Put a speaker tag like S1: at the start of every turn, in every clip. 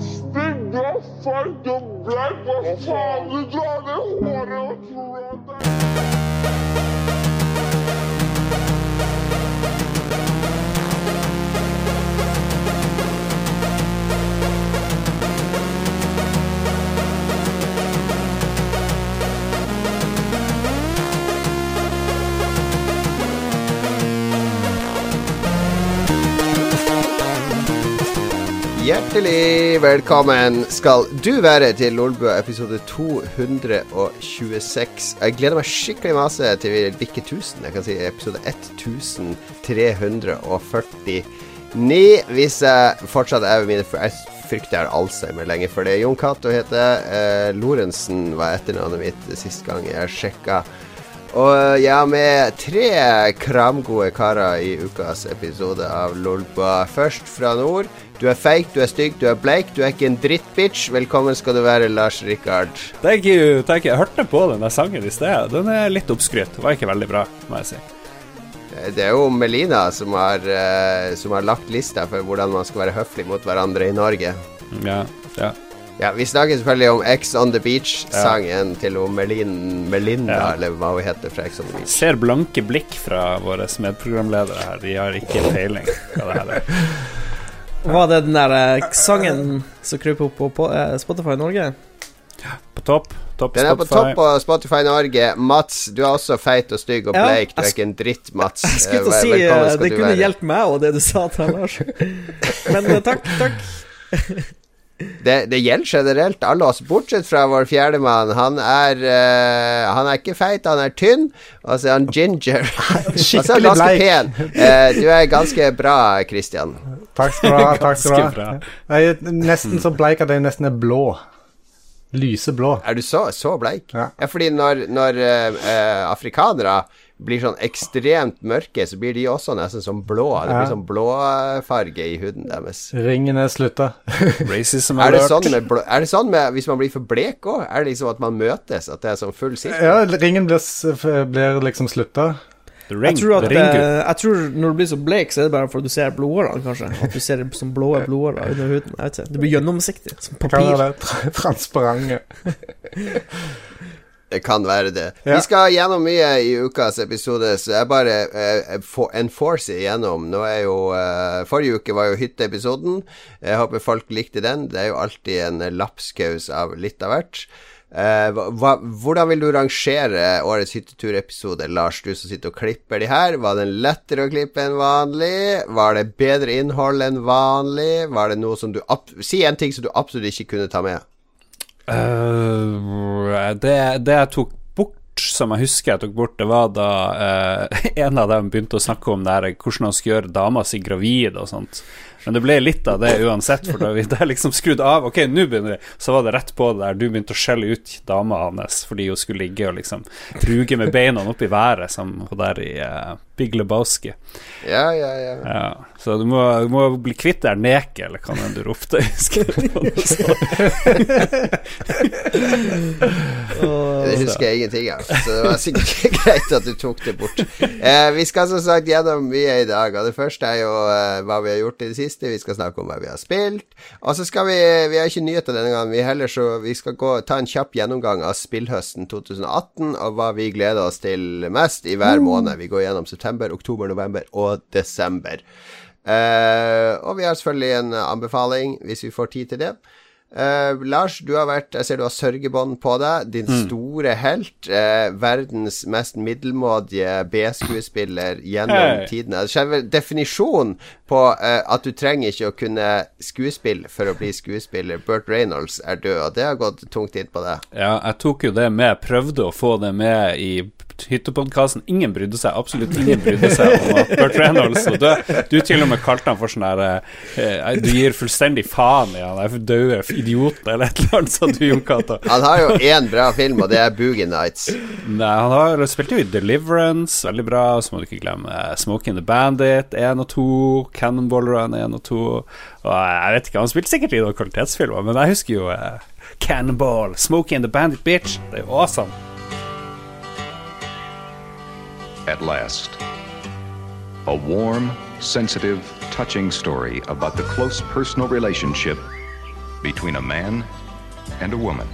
S1: stygg og feit og bleik. Hva faen, du drar det håret og
S2: Hjertelig velkommen skal du være til Lolbø episode 226. Jeg gleder meg skikkelig masse til vi bikker 1000. Jeg kan si episode 1349. Hvis jeg fortsatt er ved mine for Jeg frykter jeg har Alzheimer lenge for det. Jon Cato heter eh, Lorentzen var etternavnet mitt sist gang jeg sjekka. Og jeg ja, med tre kramgode karer i ukas episode av Lolba. Først fra nord. Du er feig, du er stygg, du er bleik, du er ikke en drittbitch. Velkommen skal du være, Lars Rikard.
S3: Thank you, thank you. Jeg hørte på den der sangen i sted. Den er litt oppskrytt. Var ikke veldig bra, må jeg si.
S2: Det er jo Melina som har, eh, som har lagt lista for hvordan man skal være høflig mot hverandre i Norge.
S3: Ja, ja.
S2: Ja, Vi snakker selvfølgelig om X on the Beach-sangen til Melin, Melinda,
S3: Ja.
S2: eller hva hun heter fra X on the Beach.
S3: Ser blanke blikk fra våre medprogramledere her. De har ikke peiling hva det her er.
S4: Var det den der eh, sangen som kryper opp på, på eh, Spotify Norge?
S3: På topp. Topp
S2: Den er på topp på Spotify Norge. Mats, du er også feit og stygg og
S4: Ja,
S2: bleik. Du er ikke en dritt, Mats.
S4: Jeg skulle til å
S2: Eh,
S4: si eh, det kunne hjulpet meg og det du sa til Lars. Men eh, takk, takk.
S2: Det, det gjelder generelt alle oss, bortsett fra vår fjerdemann. Han er uh, Han er ikke feit, han er tynn, og så er han ginger. og så er han
S5: Skikkelig
S2: ganske pen. Uh, du er ganske bra, Christian.
S5: Takk skal du ha. takk skal du ha Jeg er nesten så bleik at jeg nesten er blå. Lyseblå.
S2: Er du så, så bleik?
S5: Ja.
S2: fordi når, når uh, afrikanere blir sånn ekstremt mørke, så blir de også nesten sånn blå. Det blir sånn blåfarge i huden deres.
S5: Ringen er slutta.
S3: Racism
S2: Er det, sånn med blå, er det sånn med hvis man blir for blek òg? Er det liksom at man møtes? At det er sånn full sirkel?
S5: Ja, ringen blir, blir liksom slutta.
S4: Jeg tror, at, eh, jeg tror når du blir så blek, så er det bare fordi du ser blodårene, kanskje. At du ser det som blå blodårer under huden. Jeg vet ikke. Det blir gjennomsiktig, som
S5: Kan være transparente.
S2: Det kan være det.
S5: Ja.
S2: Vi skal gjennom mye i ukas episode, så jeg bare eh, for, enforcer igjennom. Nå er jo eh, Forrige uke var jo hytteepisoden. Jeg håper folk likte den. Det er jo alltid en eh, lapskaus av litt av hvert. Eh, hva- hvordan vil du rangere årets hytteturepisode, Lars, du som sitter og klipper de her? Var den lettere å klippe enn vanlig? Var det bedre innhold enn vanlig? Var det noe som du Si en ting som du absolutt ikke kunne ta med.
S3: Eh, det, det jeg tok bort, som jeg husker jeg tok bort, det var da uh, en av dem begynte å snakke om det her, hvordan han skulle gjøre dama si gravid og sånt. Men det ble litt av det uansett, for da vi da liksom skrudd av Ok, nå begynner vi. Så var det rett på det der du begynte å skjelle ut dama hans fordi hun skulle ligge og liksom truge med beina opp i været, som hun der i uh, Big Lebowski.
S2: Ja, ja, ja.
S3: Ja, så du må, du må bli kvitt det der neket, eller hva enn du ropte. husker det.
S2: Det husker jeg ingenting av, så det var sikkert greit at du tok det bort. Eh, vi skal som sagt gjennom mye i dag, og det første er jo eh, hva vi har gjort i det siste. Vi skal snakke om hva vi har spilt. Og så skal vi Vi har ikke nyheter denne gangen, vi heller, så vi skal gå, ta en kjapp gjennomgang av spillhøsten 2018, og hva vi gleder oss til mest i hver måned. Vi går gjennom september, oktober, november og desember. Uh, og vi har selvfølgelig en anbefaling, hvis vi får tid til det. Eh, Lars, du har vært Jeg ser du har sørgebånd på deg. Din store helt. Uh, verdens mest middelmådige B-skuespiller gjennom
S3: hey.
S2: tidene. Selve definisjonen på uh, at du trenger ikke å kunne skuespill for å bli skuespiller. Burt Reynolds er død, og det har gått tungt inn på deg.
S3: Ja, jeg tok jo det med, prøvde å få det med i hyttepodkasten. Ingen brydde seg, absolutt ingen brydde seg om at Burt Reynolds og død. Du til og med kalte han for sånn der eh, Du gir fullstendig faen i han der døde idioten, eller et eller annet, sa du, Jon Cato.
S2: Han har jo én bra film, og det er Boogie Nights.
S3: Nei, han har spilte jo i Deliverance, veldig bra. Så må du ikke glemme eh, Smoking the Bandit 1 og 2, Cannonball Run 1 og 2. Og jeg vet ikke, han spilte sikkert i noen kvalitetsfilmer, men jeg husker jo eh, Cannonball, Smoking the Bandit, bitch. Det er jo awesome.
S6: At last. A warm, sensitive, touching story about the close personal relationship between a man and a woman,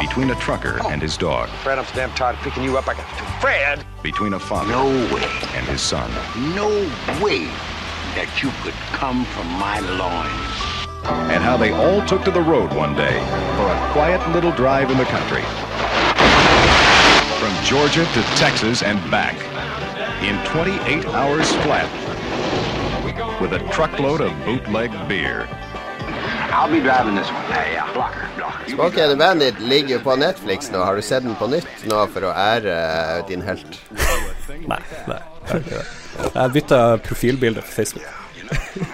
S6: between a trucker oh. and his dog,
S7: Fred, I'm so damn tired of picking you up. I got to. Fred!
S6: between a father
S8: No way,
S6: and his son.
S8: no way that you could come from my loins.
S6: and how they all took to the road one day for a quiet little drive in the country. From Georgia to Texas and back in 28 hours flat with a truckload of bootleg beer.
S8: I'll be driving this one. Hey, yeah. Blocker, blocker.
S2: And the Bandit ligger jo på Netflix nå. Har du sett den på nytt nå for å ære eh, din helt?
S3: Nei, nei. Jeg bytta profilbilde på Facebook.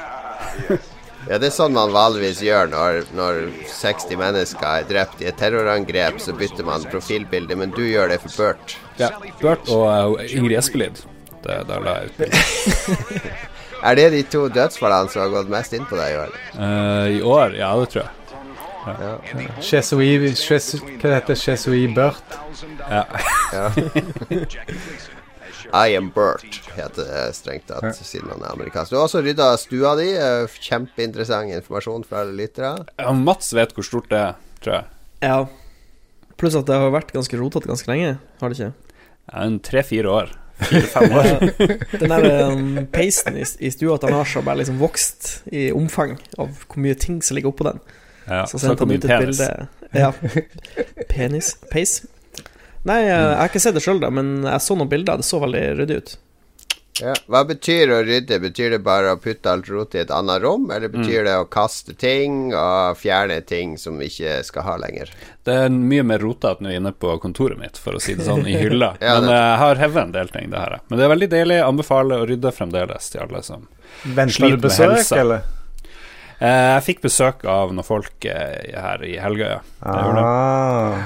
S2: Ja, det er sånn man vanligvis gjør når, når 60 mennesker er drept i et terrorangrep. Så bytter man profilbilde, men du gjør det for Burt.
S3: Ja, Bert og uh, Ingrid Espelid. Det, da la jeg ut.
S2: Er det de to dødsfallene som har gått mest inn på deg i år?
S3: Uh, I år? Ja, det tror jeg.
S5: Chesui, Chesui, hva heter det? Chesui Burt?
S3: Ja.
S2: Ja. I am Bert, heter det strengt tatt, siden han er amerikansk. Du har også rydda stua di. eh, Kjempeinteressant informasjon fra alle lyttere.
S3: Ja, Mats vet hvor stort det er, tror jeg.
S4: Ja. Pluss at det har vært ganske rotete ganske lenge, har det ikke?
S3: Ja, en tre-fire år. Fire-fem år.
S4: Den der um, peisen i, i stua til Lars har bare liksom vokst i omfang av hvor mye ting som ligger oppå den.
S3: Ja,
S4: Så sendte han ut et
S3: penis.
S4: bilde Ja. Penis? Peis? Nei, jeg, jeg har ikke sett det sjøl, men jeg så noen bilder. Det så veldig ryddig ut.
S2: Ja. Hva betyr å rydde? Betyr det bare å putte alt rot i et annet rom, eller betyr det å kaste ting og fjerne ting som vi ikke skal ha lenger?
S3: Det er mye mer rotete nå inne på kontoret mitt, for å si det sånn, i hylla.
S2: Ja,
S3: Men jeg har hevet en del ting, det her. Men det er veldig deilig. Anbefaler å rydde fremdeles til alle som
S5: Venter
S3: Sliter med
S5: besøk,
S3: helsa.
S5: eller?
S3: eh, Jeg fikk besøk av noen folk eh, her i helga, ja.
S5: Ah.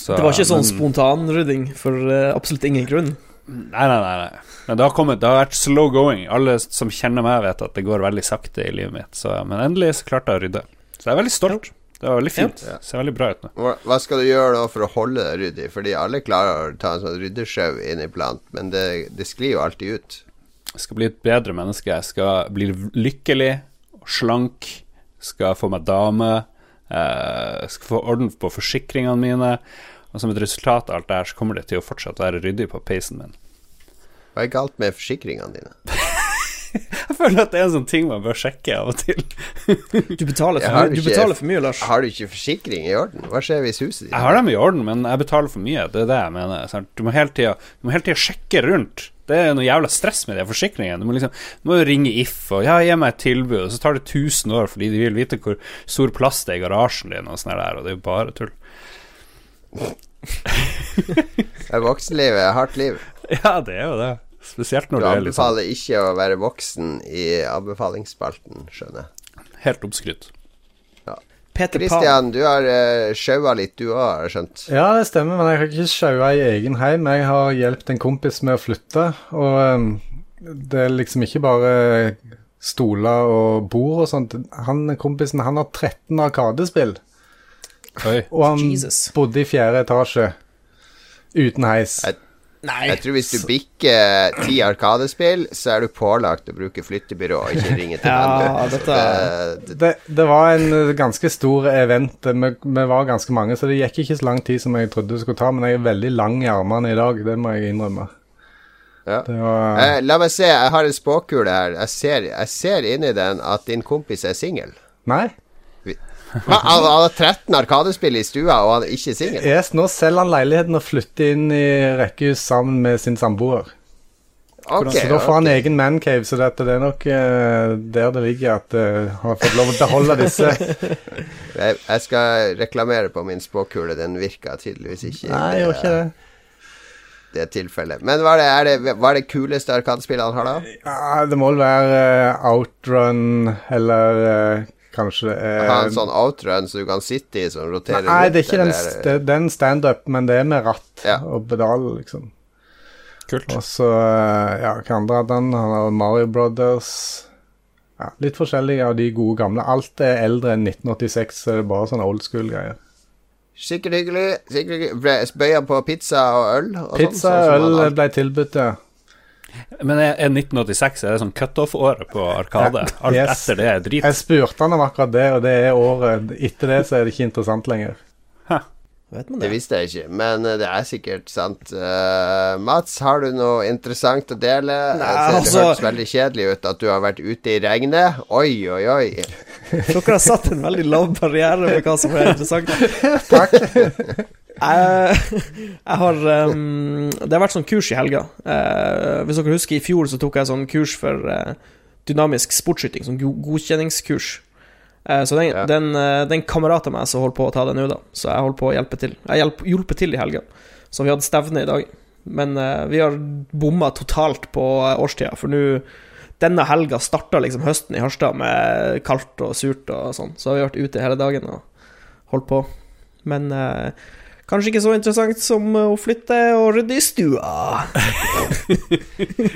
S3: Så,
S4: Det var ikke sånn
S3: men-
S4: spontanrydding for uh, absolutt ingen grunn.
S3: Nei, nei, nei, nei. Men det har, kommet, det har vært slow going. Alle som kjenner meg, vet at det går veldig sakte i livet mitt. Så, men endelig så klarte jeg å rydde. Så jeg er veldig stolt. Det var veldig fint.
S2: Ja.
S3: Ser veldig bra ut nå.
S2: Hva, skal du gjøre nå for å holde deg ryddig? Fordi alle klarer å ta en sånn ryddesjau inniblant, men det, det sklir jo alltid ut.
S3: Jeg skal bli et bedre menneske. Jeg skal bli lykkelig og slank. Skal få meg dame. Eh, skal få orden på forsikringene mine. Og som et resultat av alt det her, så kommer det til å fortsatt være ryddig på peisen min.
S2: Hva er galt med forsikringene dine?
S3: Jeg føler at det er en sånn ting man bør sjekke av og til.
S4: Du betaler for, mye, du betaler for mye, Lars.
S2: Har du ikke forsikring i orden? Hva skjer hvis huset ditt
S3: Jeg har dem i orden, men jeg betaler for mye. Det er det jeg mener. Sant? Du må hele tida sjekke rundt. Det er noe jævla stress med de forsikringene. Du må liksom Du må ringe If og ja, gi meg et tilbud, og så tar det 1000 år fordi de vil vite hvor stor plass det er i garasjen din, og sånn der, og det er jo bare tull.
S2: Voksenlivet er hardt liv.
S3: Ja, det er jo det. Spesielt
S2: Du
S3: når du er liksom
S2: anbefaler ikke å være voksen i anbefalingsspalten, skjønner jeg.
S3: helt oppskrytt.
S2: Kristian. Du har uh, sjaua litt, du òg, har jeg skjønt.
S5: Ja, det stemmer, men jeg har ikke sjaua i egen heim. Jeg har hjulpet en kompis med å flytte, og um, det er liksom ikke bare stoler og bord og sånt. Han kompisen han har 13 Arkadespill,
S3: Oi.
S5: og han
S4: Jesus.
S5: bodde i fjerde etasje uten heis.
S2: Jeg-
S4: Nei.
S2: Jeg tror hvis du bikker ti Arkadespill, så er du pålagt å bruke flyttebyrå og ikke ringe til
S4: Ja, dette-
S2: det-
S5: Det, det var en ganske stor event. Vi, vi var ganske mange, så det gikk ikke så lang tid som jeg trodde det skulle ta. Men jeg er veldig lang i armene i dag, det må jeg innrømme.
S2: Ja.
S5: Det var,
S2: Eh, la meg se, jeg har en spåkule her. Jeg ser, jeg ser inni den at din kompis er singel.
S5: nei.
S2: Hva? Han hadde har 13 Arkadespill i stua, og han er ikke singel?
S5: Yes, nå selger han leiligheten og flytter inn i rekkehus sammen med sin samboer.
S2: Okay,
S5: så da får han
S2: okay.
S5: egen mancave, så dette, det er nok eh, der det ligger at uh, han har fått lov å beholde disse.
S2: jeg, jeg skal reklamere på min spåkule. Den virka tydeligvis ikke.
S5: Nei, jeg gjør ikke det.
S2: det tilfellet. Men hva er det, er det, hva er det kuleste Arkadespillet han har, da?
S5: Ja, det må vel være uh, Outrun eller eh, kanskje Eh,
S2: Ha en sånn outrun så du kan sitte i, som roterer
S5: Nei, det er ikke den,
S2: eller-
S5: det, det er en standup, men det er med ratt
S2: Ja.
S5: og pedal, liksom.
S3: Kult.
S5: Og så, eh, ja, hva andre hadde han? Han har Mario Brothers. Ja, litt forskjellige av de gode gamle. Alt er eldre enn 1986, så det er bare sånne old school-greier.
S2: Sikkert hyggelig. Sikkert hyggelig. Ble- Bøyer på pizza og øl? Og
S5: Pizza
S2: sånn, sånn
S5: og øl ble tilbudt, ja.
S3: Men er er 1986 er det sånn cutoff-året på Arkade? Alt
S5: Yes.
S3: etter det er drit?
S5: Jeg spurte han om akkurat det, og det er året Etter det så er det ikke interessant lenger.
S4: Vet man
S2: Det
S4: det?
S2: visste jeg ikke, men det er sikkert sant. Uh, Mats, har du noe interessant å dele?
S4: Nei, altså-
S2: Det hørtes veldig kjedelig ut at du har vært ute i regnet. Oi, oi, oi.
S4: Dere har satt en veldig lav barriere med hva som er interessant. Jeg, jeg har um, Det har vært sånn kurs i helga. Uh, hvis dere husker, i fjor så tok jeg sånn kurs for uh, dynamisk sportsskyting, sånn go godkjenningskurs. Uh, så den,
S2: Ja.
S4: den, eh, den kamerat av meg som holder på å ta det nå, da. Så jeg holder på å hjelpe til. Jeg hjelp, hjulpet til i helga. Så vi hadde stevne i dag. Men eh, vi har bomma totalt på eh, årstida, for nå denne helga starta liksom høsten i Harstad med kaldt og surt og sånn. Så har vi vært ute hele dagen og holdt på. Men eh, kanskje ikke så interessant som å flytte og rydde i stua.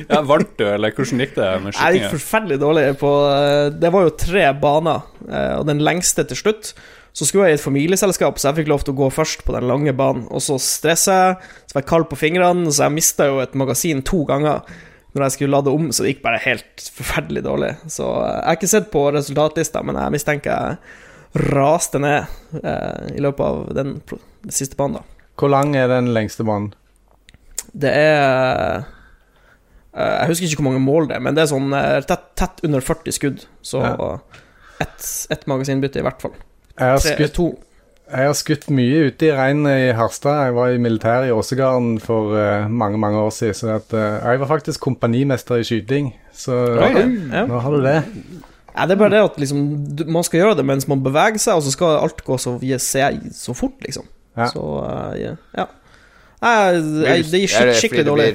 S3: Ja, Vant du, eller hvordan gikk det med
S4: Jeg gikk forferdelig dårlig på eh, Det var jo tre baner, eh, og den lengste til slutt. Så skulle jeg i et familieselskap, så jeg fikk lov til å gå først på den lange banen. Og så stressa jeg, så var jeg kald på fingrene, så jeg mista jo et magasin to ganger når jeg skulle lade om, så det gikk bare helt forferdelig dårlig. Så eh, jeg har ikke sett på resultatlista, men jeg mistenker jeg raste ned eh, i løpet av den, pro- den siste banen, da.
S5: Hvor lang er den lengste banen?
S4: Det er eh, Jeg husker ikke hvor mange mål det er, men det er sånn eh, tett, tett under 40 skudd. Så
S5: Ja.
S4: ett et magasinbytte, i hvert fall.
S5: Jeg har,
S4: Tre,
S5: skutt, jeg har skutt mye ute i regnet i Harstad. Jeg var i militæret i Åsegarden for uh, mange mange år siden. Så at, uh, jeg var faktisk kompanimester i skyting. Så
S4: Ja.
S5: nå har du det.
S4: Ja, det er bare det at liksom, man skal gjøre det mens man beveger seg, og så skal alt gå så, se så fort, liksom.
S5: Ja.
S4: Så eh, ja. ja. Nei, jeg, det gir
S2: Er
S4: skik skikkelig dårlig.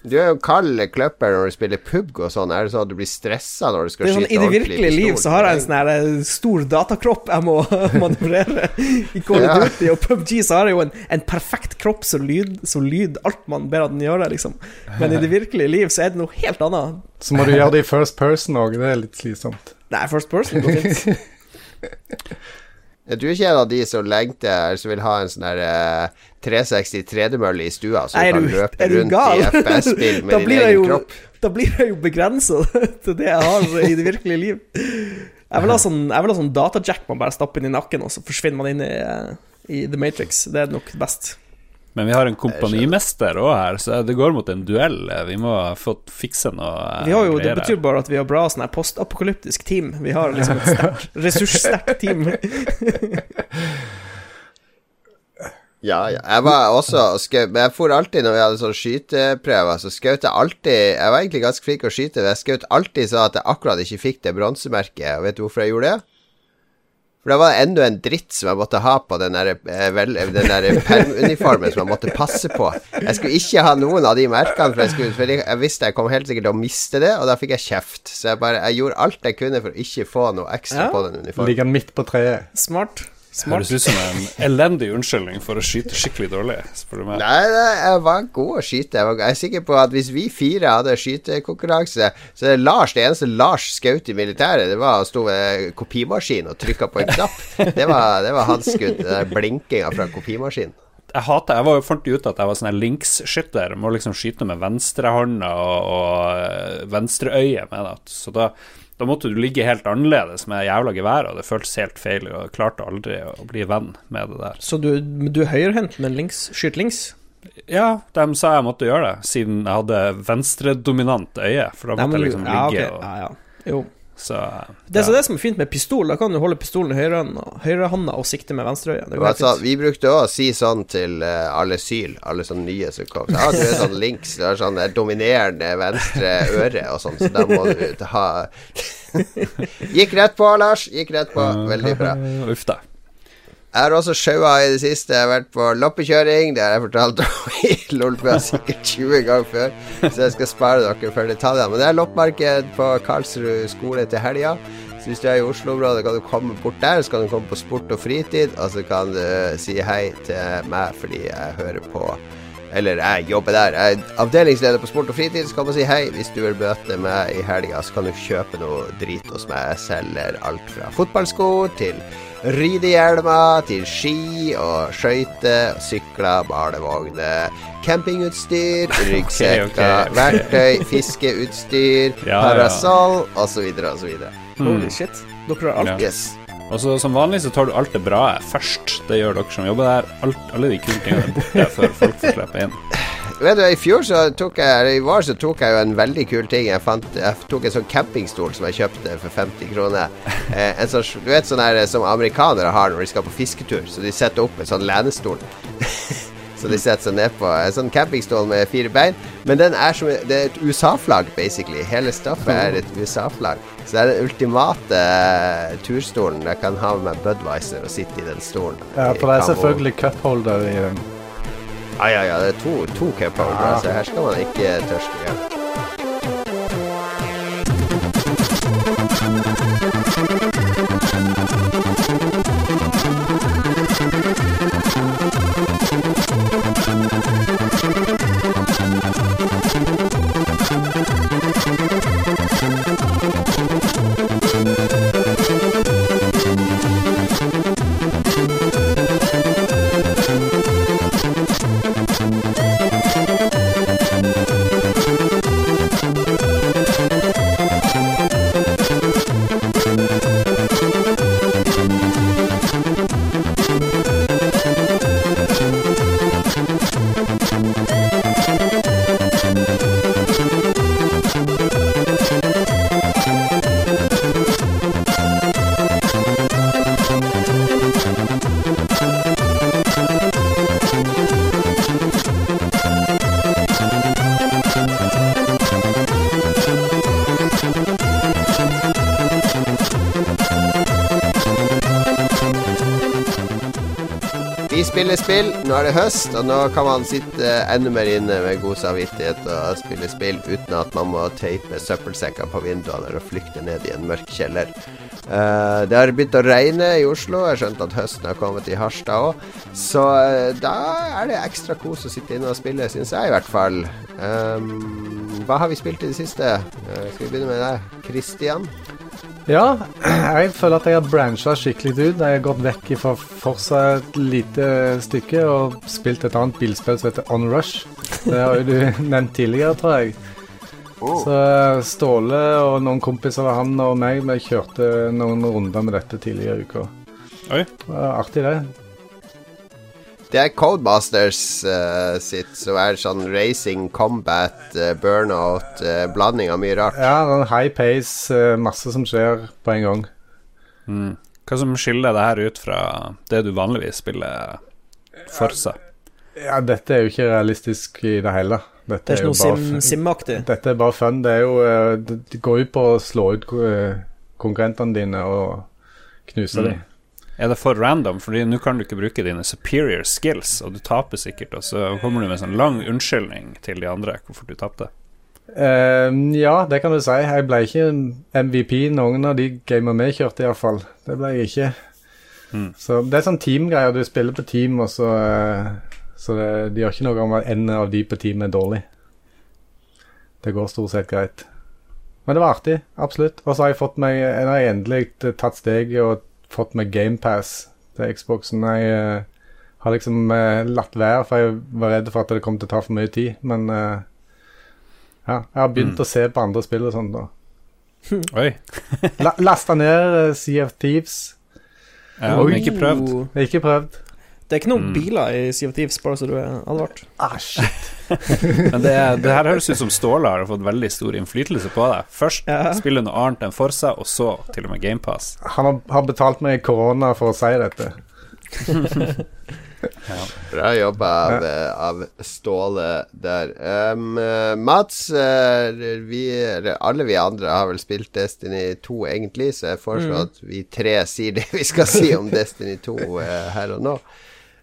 S2: Du er jo kald kløpper når du spiller pub og sånn. Er det sånn at du blir stressa når du skal
S4: sånn,
S2: skyte
S4: I det virkelige liv så har jeg en sånn her eh, stor datakropp jeg må manøvrere. I Call of Duty og PubG så har jeg jo en, en perfekt kropp som lyd, som lyd alt man ber den gjøre, liksom. Men i det virkelige liv så er det noe helt annet.
S5: Så må du gjøre det i first person òg. Det er litt slitsomt.
S4: Nei, first person går fint.
S2: Du er ikke en av de som lengter Eller som vil ha en sånn der eh, 360 tredemølle i stua, så
S4: Er
S2: du kan
S4: du,
S2: løpe rundt
S4: gal?
S2: i FPS-spill med din egen
S4: jo-
S2: kropp.
S4: Da blir jeg jo begrensa til det jeg har i det virkelige liv. Jeg vil ha sånn, jeg vil ha sånn datajack man bare stapper inn i nakken, og så forsvinner man inn i, eh, i The Matrix. Det er nok best.
S3: Men vi har en kompanimester òg her, så det går mot en duell. Vi må få fikse noe eh,
S4: Vi har jo, Det betyr bare at vi har bra sånn her postapokalyptisk team. Vi har liksom et sterkt, ressurssterkt team.
S2: Ja, ja. Jeg var også skjøt Men jeg for alltid når vi hadde sånn skyteprøver, så skjøt jeg alltid Jeg var egentlig ganske flink til å skyte, men jeg skjøt alltid sånn at jeg akkurat ikke fikk det bronsemerket. Vet du hvorfor jeg gjorde det? For det var enda en dritt som jeg måtte ha på den der, eh, vel, den der permuniformen som jeg måtte passe på. Jeg skulle ikke ha noen av de merkene, for jeg, skulle, for jeg, jeg visste jeg kom helt sikkert til å miste det, og da fikk jeg kjeft. Så jeg bare Jeg gjorde alt jeg kunne for å ikke få noe ekstra
S4: Ja.
S2: på den uniformen.
S5: Ligger den midt på treet.
S4: Smart. Smart.
S3: Høres ut som en elendig unnskyldning for å skyte skikkelig dårlig, spør du meg.
S2: Nei, nei, jeg var god å skyte. Jeg, var, jeg er sikker på at hvis vi fire hadde skytekonkurranse, så er det Lars Det eneste Lars skjøt i militæret, det var å stå ved kopimaskin og trykke på en knapp. Det var, det var hans skudd. Den blinkinga fra kopimaskinen.
S3: Jeg hater Jeg var fant ut at jeg var sånn links-skytter. Må liksom skyte med venstrehånda og, og eh, venstreøyet med det. Så da, da måtte du ligge helt annerledes med jævla geværet, og det føltes helt feil. Og jeg klarte aldri å bli venn med det der.
S4: Så du, du er høyrehendt, men links, skyt links?
S3: Ja, de sa jeg måtte gjøre det, siden jeg hadde venstredominant øye. For da
S4: Nei,
S3: måtte
S4: men
S3: jeg liksom ligge
S4: ja,
S3: ligge og
S4: ja, ja. Jo.
S3: Så
S4: Det er så det som er fint med pistol. Da kan du holde pistolen i høyrehånda høyre og sikte med venstreøyet. Det
S2: Altså, vi brukte òg å si sånn til uh, alle syl, alle sånne nye som kom. Ja, du er sånn links, du har sånn dominerende venstre øre og sånn, så da må du ha Gikk rett på, Lars. Gikk rett på. Veldig bra.
S3: Uff da.
S2: Jeg har også sjaua i det siste. Jeg har vært på loppekjøring. Det har jeg fortalt om i Lolbua sikkert 20 ganger før, så jeg skal spare dere for detaljene. Men det er loppmarked på Karlsrud skole til helga. Så hvis du er i Oslo-området, kan du komme bort der. Så kan du komme på Sport og fritid, og så kan du si hei til meg fordi jeg hører på Eller jeg jobber der. Jeg er avdelingsleder på Sport og fritid. Så kan man si hei hvis du vil møte meg i helga, så kan du kjøpe noe drit hos meg. Jeg selger alt fra fotballsko til ridehjelmer, til ski og skøyter, sykler, barnevogner, campingutstyr, ryggsekker,
S3: ok.
S2: verktøy, fiskeutstyr,
S3: Ja, ja.
S2: parasoll osv. osv.
S4: Holy shit. Dere har alt.
S3: Ja.
S2: Yes.
S3: Og så Som vanlig så tar du alt det bra først. Det gjør dere som jobber der. Alt, alle de kule tingene er borte før folk får slippe inn.
S2: Vet du, I fjor så tok jeg i vår så tok jeg jo en veldig kul ting. Jeg, fant, jeg tok en sånn campingstol som jeg kjøpte for 50 kroner. Eh, en sånn, du vet sånn her som amerikanere har når de skal på fisketur. Så de setter opp en sånn lenestol. så de setter seg ned på en sånn campingstol med fire bein. Men den er som Det er et USA-flagg, basically. Hele stoffet er et USA-flagg. Så det er den ultimate uh, turstolen. Jeg kan ha med meg Budwiser og sitte i den stolen.
S5: Ja, for det er selvfølgelig cupholder i den.
S2: Ja, ja, ja. Det er to, to cupholdere, så her skal man ikke tørste. Ja. Spill. Nå er det høst, og nå kan man sitte enda mer inne med god samvittighet og spille spill uten at man må teipe søppelsekker på vinduene eller flykte ned i en mørk kjeller. Uh, det har begynt å regne i Oslo. Jeg har skjønt at høsten har kommet i Harstad òg. Så uh, da er det ekstra kos å sitte inne og spille, syns jeg i hvert fall. Um, hva har vi spilt i det siste? Uh, skal vi begynne med deg, Christian?
S5: Ja, jeg føler at jeg har brancha skikkelig ut. Jeg har gått vekk fra Forsa et lite stykke og spilt et annet bilspill som heter On Rush. Det har jo du nevnt tidligere, tror jeg. Så Ståle og noen kompiser av han og meg, vi kjørte noen runder med dette tidligere i uka.
S3: Oi.
S5: Det var artig, det.
S2: Det er Codemasters uh, sitt, som er sånn racing, combat, uh, burnout, uh, blanding av mye rart.
S5: Ja, det er en high pace, masse som skjer på en gang.
S3: Mm. Hva som skiller det her ut fra det du vanligvis spiller for seg?
S5: Ja, dette er jo ikke realistisk i det hele. Dette
S4: Det er ikke
S5: jo
S4: noe sim, simaktig.
S5: Dette er bare fun. Det er jo Det går jo på å slå ut konkurrentene dine og knuse
S3: Mm.
S5: dem.
S3: Er det for random? Fordi nå kan du ikke bruke dine superior skills, og du taper sikkert, og så kommer du med en sånn lang unnskyldning til de andre hvorfor du tapte.
S5: Uh, ja, det kan du si. Jeg ble ikke MVP noen av de gamene vi kjørte, iallfall. Det ble jeg ikke.
S3: Mm.
S5: Så det er sånn teamgreier. Du spiller på team, og så uh, Så det, det gjør ikke noe om en av de på teamet er dårlig. Det går stort sett greit. Men det var artig, absolutt. Og så har jeg fått meg Jeg har endelig tatt steget og fått meg GamePass til Xboxen. Jeg uh, har liksom uh, latt være, for jeg var redd for at det kom til å ta for mye tid. Men uh, ja, jeg har begynt
S3: Mm.
S5: å se på andre spill og sånt. da.
S3: Oi.
S5: La, Lasta ned Sea of Thieves.
S3: Ja,
S5: Oi.
S3: men ikke prøvd.
S5: Ikke prøvd.
S4: Det er ikke noen
S3: Mm.
S4: biler i Sea of Thieves, bare så du er advart.
S5: Ah, shit.
S3: Men det, det her høres ut som Ståle har fått veldig stor innflytelse på deg. Først
S4: Ja.
S3: spiller noe annet enn Forsa, og så til og med GamePass.
S5: Han har, betalt meg korona for å si dette.
S2: Bra jobba av, eh, av Ståle der. Um, Mats, eh, vi, alle vi andre har vel spilt Destiny 2 egentlig, så jeg foreslår at vi tre sier det vi skal si om Destiny 2 uh, her og nå.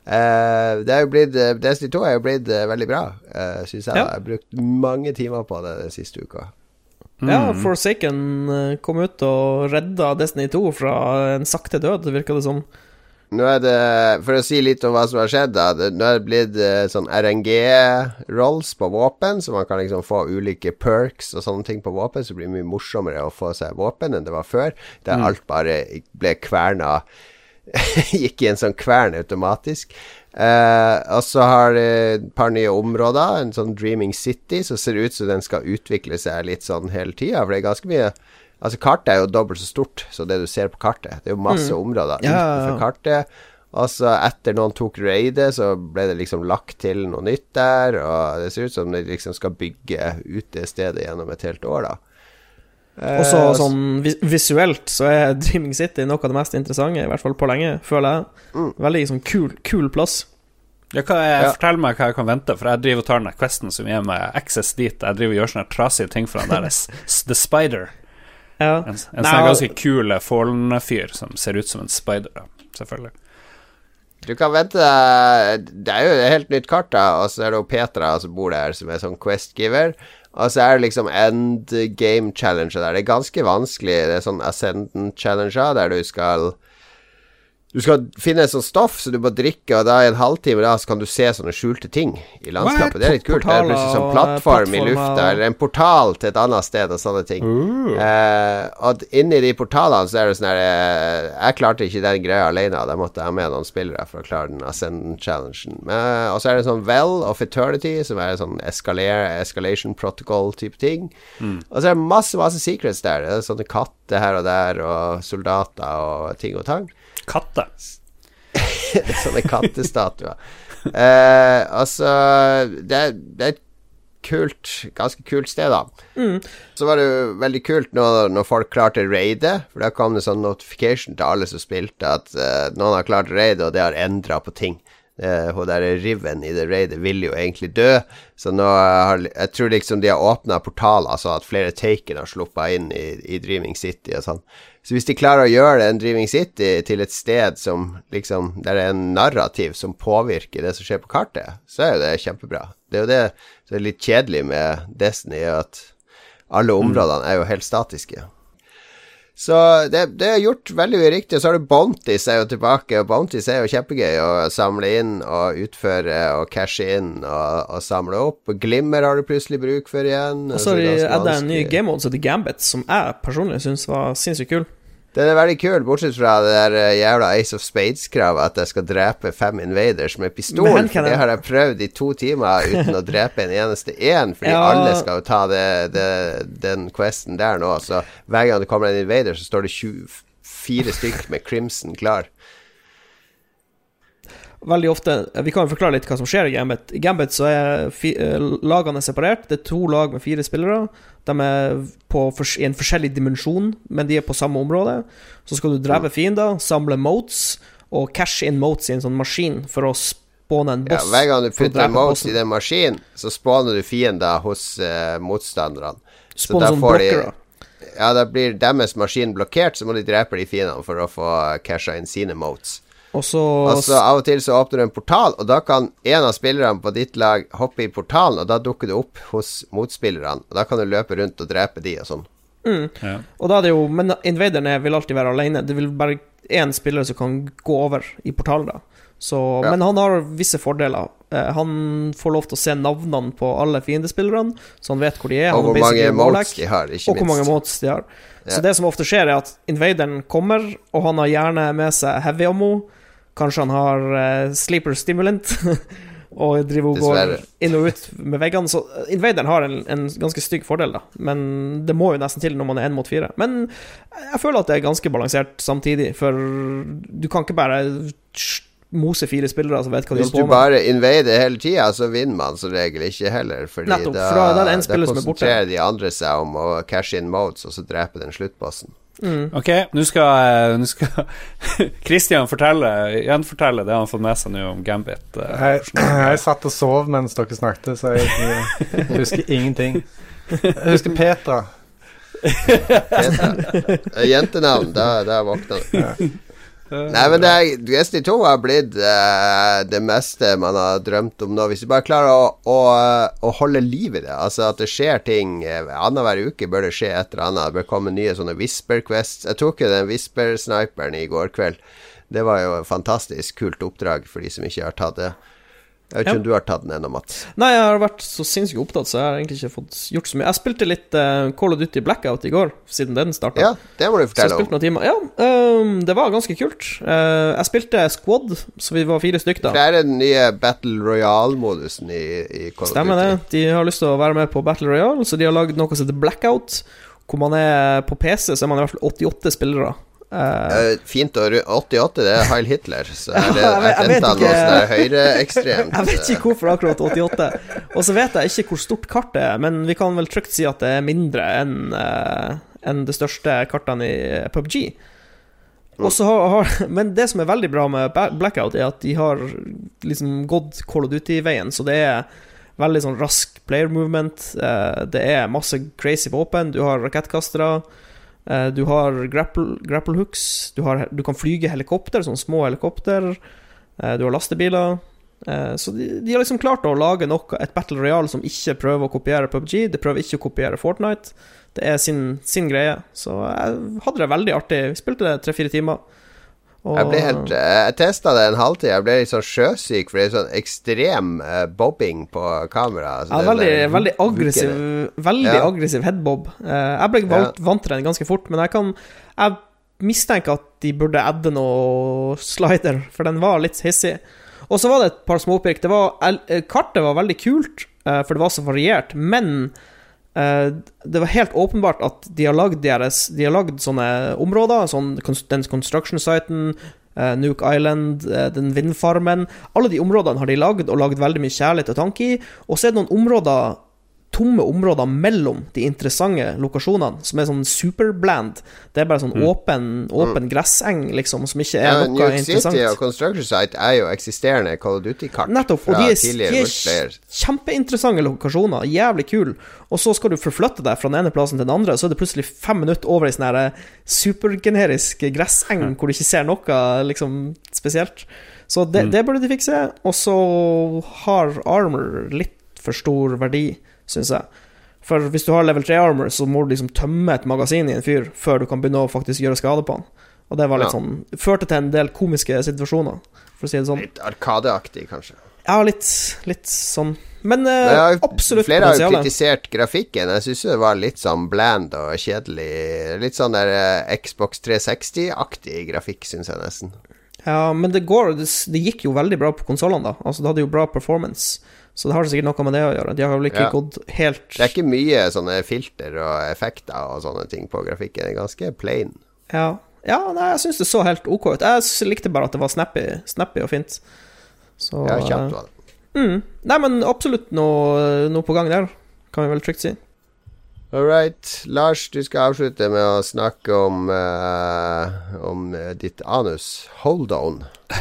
S2: Eh, det er jo blitt, eh, Destiny 2 er jo blitt uh, veldig bra, uh, syns jeg.
S4: Ja.
S2: Jeg har brukt mange timer på det den siste uka.
S4: Ja,
S3: Mm.
S4: Forsaken eh, kom ut og redda Destiny 2 fra en sakte død, virka det som.
S2: Nå er det, For å si litt om hva som har skjedd, da. Det, nå er det blitt sånn RNG-rolls på våpen, så man kan liksom få ulike perks og sånne ting på våpen. Så det blir mye morsommere å få seg våpen enn det var før. Der alt bare ble kverna Gikk i en sånn kvern automatisk. Uh, og så har de et par nye områder, en sånn Dreaming City, som ser ut som den skal utvikle seg litt sånn hele tida. For det er ganske mye Altså, kartet er jo dobbelt så stort som det du ser på kartet. Det er jo masse
S4: Mm. områder ja.
S2: utenfor kartet. Og så etter noen tok raidet, så ble det liksom lagt til noe nytt der. Og det ser ut som de liksom skal bygge ut det stedet gjennom et helt år, da. Eh, og så
S4: sånn visuelt så er Dreaming City noe av det mest interessante, i hvert fall på lenge, føler jeg. Veldig sånn kul, kul plass.
S3: Ja, hva er,
S2: Ja.
S3: Fortell meg hva jeg kan vente, for jeg driver og tar den questen som gir meg access dit. Jeg driver og gjør sånne trasige ting for han der The Spider.
S4: Ja.
S3: En, en sånn ganske kul Fallen-fyr som ser ut som en spider. Selvfølgelig.
S2: Du kan vente deg Det er jo et helt nytt kart, da. Og så er det jo Petra som bor der, som er sånn quest-giver. Og så er det liksom end game challenger der. Det er ganske vanskelig. Det er sånn ascendant challenger der du skal Du skal finne et sånt stoff som du må drikke, og da i en halvtime da så kan du se sånne skjulte ting i landskapet. Det er litt kult. Det er plutselig sånn plattform i lufta, eller en portal til et annet sted og sånne ting. Eh, og inni de portalene så er det sånn her eh, Jeg klarte ikke den greia alene. Da måtte jeg ha med noen spillere for å klare den Ascendant Challengen. Men, og så er det sånn Well of Eternity, som er sånn escaler, escalation protocol-type ting. Og så er det masse, masse secrets der. Det er sånne katter her og der, og soldater og ting og tang.
S3: Katte.
S2: Sånne kattestatuer. Eh, altså det, er- det er et kult, ganske kult sted, da. Så var det jo veldig kult når, når folk klarte raidet, for da kom det sånn notification til alle som spilte, at uh, noen har klart raidet, og det har endra på ting. Uh, hun der Riven i The Raider vil jo egentlig dø, så nå har Jeg tror liksom de har åpna portaler så at flere Taken har sluppet inn i, i Dreaming City og sånn. Så hvis de klarer å gjøre en Dreaming City til et sted som liksom Der det er en narrativ som påvirker det som skjer på kartet, så er jo det kjempebra. Det er jo det som er litt kjedelig med Destiny, at alle områdene er jo helt statiske. Så det, det er gjort veldig uriktig riktig. Og så har du Bontis er jo tilbake, og Bontis er jo kjempegøy å samle inn og utføre og cashe inn og, og samle opp. Og Glimmer har du plutselig bruk for igjen.
S4: Og så har
S2: det
S4: de
S2: er
S4: adda en ny game mode som heter Gambit, som jeg personlig syns var sinnssykt kul.
S2: Den er veldig kul, bortsett fra det der eh, jævla Ace of Spades-kravet at jeg skal drepe fem invaders med pistol.
S4: Men,
S2: For det har jeg prøvd i to timer uten å drepe en eneste én, fordi
S4: Ja.
S2: alle skal jo ta det, det, den questen der nå. Så hver gang det kommer en invader, så står det 24 stykk med Crimson klar.
S4: Veldig ofte Vi kan jo forklare litt hva som skjer i Gambit. I Gambit så er eh, lagene er separert. Det er to lag med fire spillere. De er på, i en forskjellig dimensjon, men de er på samme område. Så skal du drepe fiender, samle motes og cash inn motes i en sånn maskin for å spåne en boss.
S2: Ja, hver gang du putter motes i den maskinen, så spåner du fiender hos eh, motstanderne. Så da får de. Ja, da blir deres maskin blokkert, så må de drepe de fiendene for å få casha inn sine motes.
S4: Og så
S2: altså, av og til så åpner du en portal, og da kan en av spillerne på ditt lag hoppe i portalen, og da dukker du opp hos motspillerne, og da kan du løpe rundt og drepe de og sånn.
S3: Ja.
S4: Og da er det jo Men invaderne vil alltid være alene. Det vil bare én spiller som kan gå over i portalen, da. Så,
S2: Ja.
S4: Men han har visse fordeler. Eh, han får lov til å se navnene på alle fiendespillerne, så han vet hvor de er.
S2: Og hvor mange
S4: mods
S2: motes de har, ikke
S4: Og hvor mange
S2: minst.
S4: motes de har.
S2: Ja.
S4: Så det som ofte skjer, er at invaderen kommer, og han har gjerne med seg heavy ammo. Kanskje han har uh, sleeper stimulant. Og driver og går inn og ut med veggene. Så eh, invaderen har en, en ganske stygg fordel, da. Men det må jo nesten til når man er én mot fire. Men jeg føler at det er ganske balansert samtidig, for du kan ikke bare mose fire spillere som vet hva de
S2: du
S4: holder på med.
S2: Hvis du bare invader hele tida, så vinner man som regel ikke heller. Fordi
S4: Nettopp,
S2: da,
S4: da- da er er
S2: konsentrerer de andre seg om å cashe in modes, og så drepe den sluttbossen.
S3: Ok, nå skal, nå skal Christian fortelle gjenfortelle det han har fått med seg nå om Gambit. eh,
S5: Jeg, jeg satt og sov mens dere snakket, så jeg, jeg husker ingenting. Jeg husker Petra.
S2: Petra. Eh, Jentenavn, der, våkna du. Nei, men det Destiny 2 har blitt uh, det meste man har drømt om nå. Hvis du bare klarer å, å, å holde liv i det, altså at det skjer ting uh, annenhver uke, bør det skje et eller annet. Det bør komme nye sånne Whisper Quests. Jeg tok jo den Whisper-sniperen i går kveld. Det var jo et fantastisk kult oppdrag for de som ikke har tatt det. Jeg vet ikke
S4: Ja.
S2: om du har tatt den ennå, Mats.
S4: Nei, jeg har vært så sinnssykt opptatt, så jeg har egentlig ikke fått gjort så mye. Jeg spilte litt uh, Call of Duty Blackout i går, siden den starta.
S2: Ja, det må du fortelle om.
S4: noen timer. Ja, um, det var ganske kult. Uh, jeg spilte Squad, så vi var fire stykker da.
S2: det er den nye Battle Royale-modusen i, i Call of Duty.
S4: Stemmer det. De har lyst til å være med på Battle Royale, så de har lagd noe som heter Blackout. Hvor man er på PC, så er man i hvert fall 88 spillere. Eh,
S2: Eh, fint ru- 88, det er Heil Hitler. Så er det
S4: Ja, jeg vet- jeg
S2: noe sånn høyreekstremt.
S4: Jeg vet ikke hvorfor akkurat 88. Og så vet jeg ikke hvor stort kartet er, men vi kan vel trygt si at det er mindre enn uh, en det største kartene i PubG. Har, har, men det som er veldig bra med Blackout, er at de har liksom gått Call of Duty-veien, så det er veldig sånn rask player movement. Uh, det er masse crazy våpen. Du har rakettkastere. Eh, du har grapple, grapple hooks. Du, har, du kan flyge helikopter, sånne små helikopter. eh, du har lastebiler. Eh, Så de, de har liksom klart å lage noe, et Battle Royale som ikke prøver å kopiere PubG. Det prøver ikke å kopiere Fortnite. Det er sin, sin greie. Så jeg hadde det veldig artig. Vi spilte det tre-fire timer. Og-
S2: Jeg ble helt eh, Jeg testa det en halvtid. Jeg ble litt sånn sjøsyk, for det er sånn ekstrem uh, bobbing på kamera.
S4: Ja, veldig,
S2: der
S4: veldig aggressiv Veldig
S2: Ja.
S4: aggressiv headbob. Uh, jeg ble vant, vant til den ganske fort, men jeg kan Jeg mistenker at de burde adde noe slider, for den var litt hissig. Og så var det et par småpirk. Det var, kartet var veldig kult, uh, for det var så variert, men det var helt åpenbart at de har lagd, de har lagd sånne områder, sånn, den construction-siten, eh, Nuke Island, eh, den vindfarmen Alle de områdene har de lagd, og lagd veldig mye kjærlighet og tanke i. Og så er det noen områder tomme områder mellom de interessante lokasjonene, som er sånn superbland. Det er bare sånn åpen, åpen gresseng, liksom, som ikke er
S2: ja,
S4: noe
S2: New York
S4: interessant.
S2: City og Construction Site er jo eksisterende Call of Duty-kart
S4: Nettopp. Og de er, de er kjempeinteressante lokasjoner. Jævlig kule. Og så skal du forflytte deg fra den ene plassen til den andre, så er det plutselig fem minutter over i sånn her supergenerisk gresseng hvor du ikke ser noe liksom spesielt. Så det, det burde de fikse. Og så har armor litt for stor verdi, syns jeg. For hvis du har level 3 armor, så må du liksom tømme et magasin i en fyr før du kan begynne å faktisk gjøre skade på han. Og det var litt
S2: Ja.
S4: sånn Førte til en del komiske situasjoner, for å si det sånn.
S2: Litt Arkadeaktig, kanskje.
S4: Ja, litt, litt sånn. Men
S2: uh,
S4: absolutt
S2: Flere har jo kritisert grafikken. Jeg syns det var litt sånn bland og kjedelig. Litt sånn der uh, Xbox 360-aktig grafikk, syns jeg nesten.
S4: Ja, men det går Det, det gikk jo veldig bra på konsollene, da. Altså, det hadde jo bra performance. Så det har sikkert noe med det å gjøre. De har vel ikke
S2: Ja.
S4: gått helt
S2: Det er ikke mye sånne filter og effekter og sånne ting på grafikken. Det er ganske plain.
S4: Ja, ja nei, jeg syns det så helt OK ut. Jeg likte bare at det var snappy, snappy og fint. Så
S2: Ja, kjapt var det.
S4: mm. Nei, men absolutt noe, noe på gang der, kan vi vel trygt si.
S2: All right. Lars, du skal avslutte med å snakke om, uh, om eh, ditt anus. Hold on.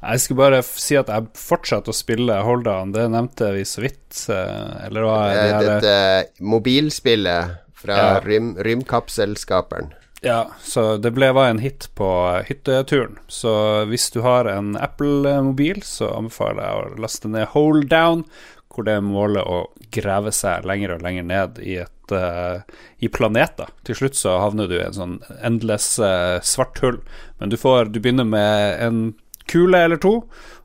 S3: Jeg skulle bare si at jeg fortsatte å spille Hold On. Det nevnte vi så vidt. eh, Eller hva
S2: Det,
S3: det her-
S2: Dette mobilspillet fra
S3: Ja.
S2: rym, Rymkapselskaperen.
S3: Ja, så det ble, var en hit på hytteturen. Så hvis du har en Apple-mobil, så anbefaler jeg å laste ned Hold Down, hvor det er målet å grave seg lenger og lenger ned i et eh, i planeter. Til slutt så havner du i en sånn endless eh, svart hull. Men du får Du begynner med en kule eller to,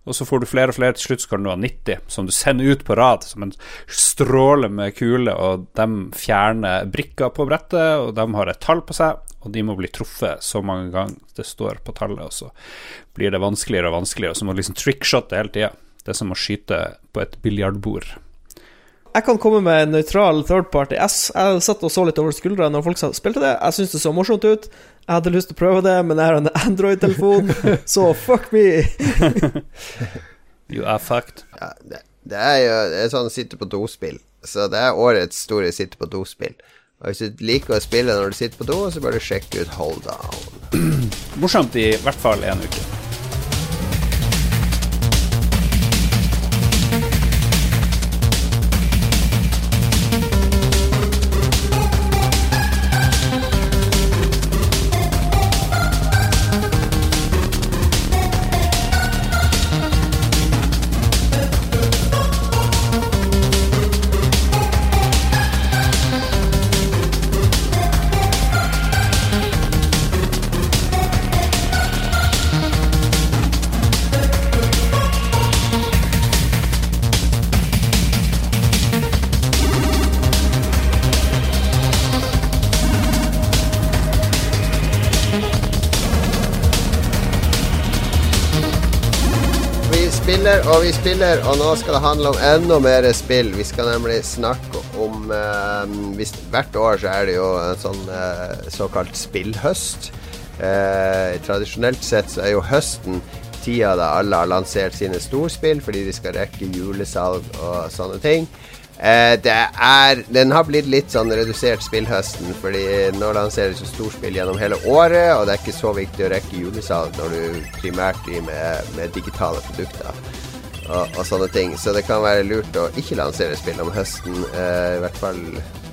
S3: og så får du flere og flere. Til slutt så kan du ha 90 som du sender ut på rad, som en stråle med kule, og de fjerner brikker på brettet, og de har et tall på seg, og de må bli truffet så mange ganger det står på tallet, og så blir det vanskeligere og vanskeligere, og så må du liksom trickshotte hele tida. Det er som å skyte på et biljardbord.
S4: Jeg kan komme med en nøytral third party. Jeg, s- jeg satt og så litt over skuldra når folk sa- spilte det. Jeg syntes det så morsomt ut. Jeg hadde lyst til å prøve det, men jeg har en Android-telefon, så fuck me.
S3: You are fucked.
S2: Ja, det, det er jo det er sånn sitte på do-spill. Så det er årets store sitte på do-spill. Og Hvis du liker å spille når du sitter på do, så bør du sjekke ut Hold Down.
S3: Morsomt i hvert fall en uke.
S2: Spiller, og nå skal det handle om enda mer spill. Vi skal nemlig snakke om eh, hvis, Hvert år så er det jo en sånn eh, såkalt spillhøst. Eh, tradisjonelt sett så er jo høsten tida da alle har lansert sine storspill fordi de skal rekke julesalg og sånne ting. Eh, er Den har blitt litt sånn redusert spillhøsten, fordi nå lanseres jo storspill gjennom hele året, og det er ikke så viktig å rekke julesalg når du primært driver med, med digitale produkter. Og, og sånne ting. Så det kan være lurt å ikke lansere spill om høsten. Eh, I hvert fall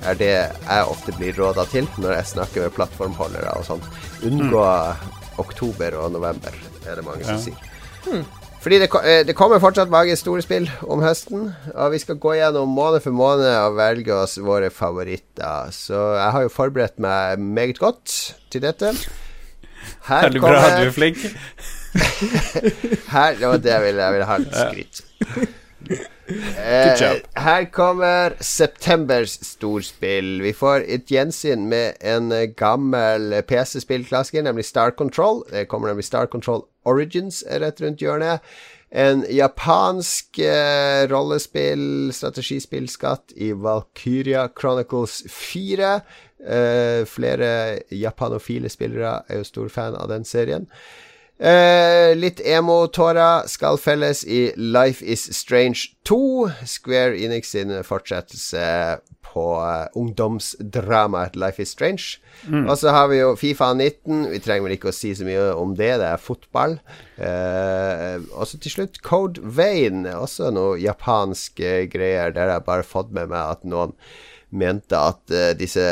S2: er det jeg ofte blir råda til når jeg snakker med plattformholdere og sånt. Unngå oktober og november, er det mange som sier. Fordi det, eh, det kommer fortsatt mange store spill om høsten, og vi skal gå gjennom måned for måned og velge oss våre favoritter. Så jeg har jo forberedt meg meget godt til dette. Her
S3: Veldig bra, du er flink.
S2: her, var det ville. Jeg ville ha litt skryt. Eh, her kommer septembers storspill. Vi får et gjensyn med en eh, gammel PC-spillklassiker, nemlig Star Control. Det kommer nemlig Star Control Origins rett rundt hjørnet. En japansk eh, rollespill, strategispillskatt i Valkyria Chronicles 4. Eh, flere japanofile spillere er jo stor fan av den serien. Eh, litt emo-tårer skal felles i Life Is Strange 2. Square Enix sin fortsettelse på uh, ungdomsdramaet Life Is Strange. Og så har vi jo Fifa 19. Vi trenger vel ikke å si så mye om det, det er fotball. Eh, og så til slutt Code Vein. Også noe japanske greier der jeg bare fått med meg at noen mente at uh, disse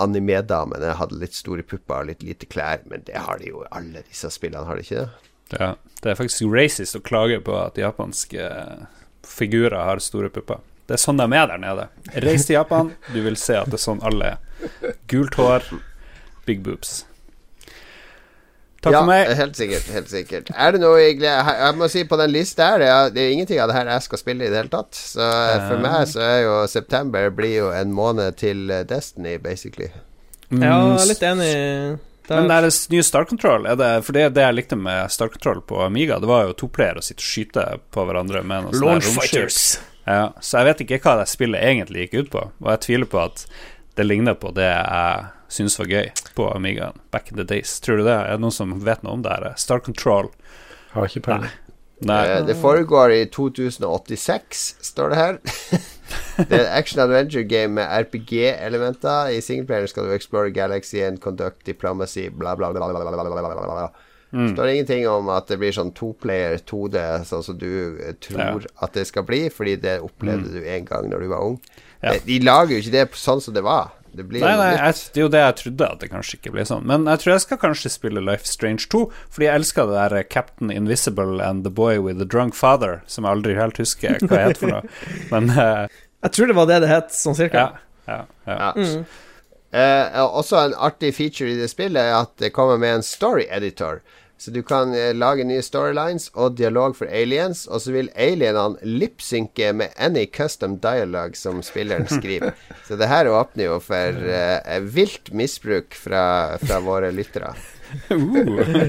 S2: anime-damene hadde litt store pupper og litt lite klær, men det har de jo alle disse spillene, har de ikke det?
S3: Ja, det er faktisk racist å klage på at japanske figurer har store pupper. Det er sånn de er der nede. Reis til Japan, du vil se at det er sånn alle er. Gult hår, big boobs. Takk
S2: ja,
S3: for meg.
S2: helt sikkert. helt sikkert Er det noe jeg Jeg må si på den lista her, det er, det er ingenting av det her jeg skal spille i det hele tatt. Så eh, for meg så er jo september blir jo en måned til eh, Destiny, basically.
S4: Ja,
S3: Mm,
S4: jeg er litt enig.
S3: Men
S4: er,
S3: det er det nye Star Control, er det, for det, det jeg likte med Star Control på Amiga, det var jo to player å sitte og skyte på hverandre med noen
S4: Launch. Fighters.
S3: Ja, så jeg vet ikke hva det spillet egentlig gikk ut på, og jeg tviler på at det ligner på det jeg syns var gøy på Amigaen back in the days. Tror du det? Er det noen som vet noe om det her? Star Control?
S5: Har ikke peiling.
S3: Nei.
S2: Eh, det foregår i 2086, står det her. det er et action adventure game med RPG-elementer. I singleplayer skal du explore galaxy and conduct diplomacy, bla, bla, bla. bla, bla, bla, bla, bla, bla.
S3: Mm.
S2: står ingenting om at det blir sånn toplayer 2D, sånn som du tror tror at det skal bli, fordi det opplevde du en gang når du var ung.
S3: Mm. Ja.
S2: Eh, De lager jo ikke det sånn som det var. Det blir
S3: Nei, nei, jeg, det er jo det jeg trodde, at det kanskje ikke ble sånn. Men jeg tror jeg skal kanskje spille Life Strange 2, fordi jeg elsker det der eh, Captain Invisible and The Boy with the Drunk Father, som jeg aldri helt husker hva heter for noe. Men uh,
S4: jeg tror det var det det het, sånn cirka.
S3: ja, ja, ja.
S2: Ja. Eh, også en artig feature i det spillet er at det kommer med en story editor. Så du kan eh, lage nye storylines og dialog for aliens, og så vil alienene lipsynke med any custom dialogue som spilleren skriver. så det her åpner jo for eh, vilt misbruk fra, fra våre lyttere.
S3: Uh.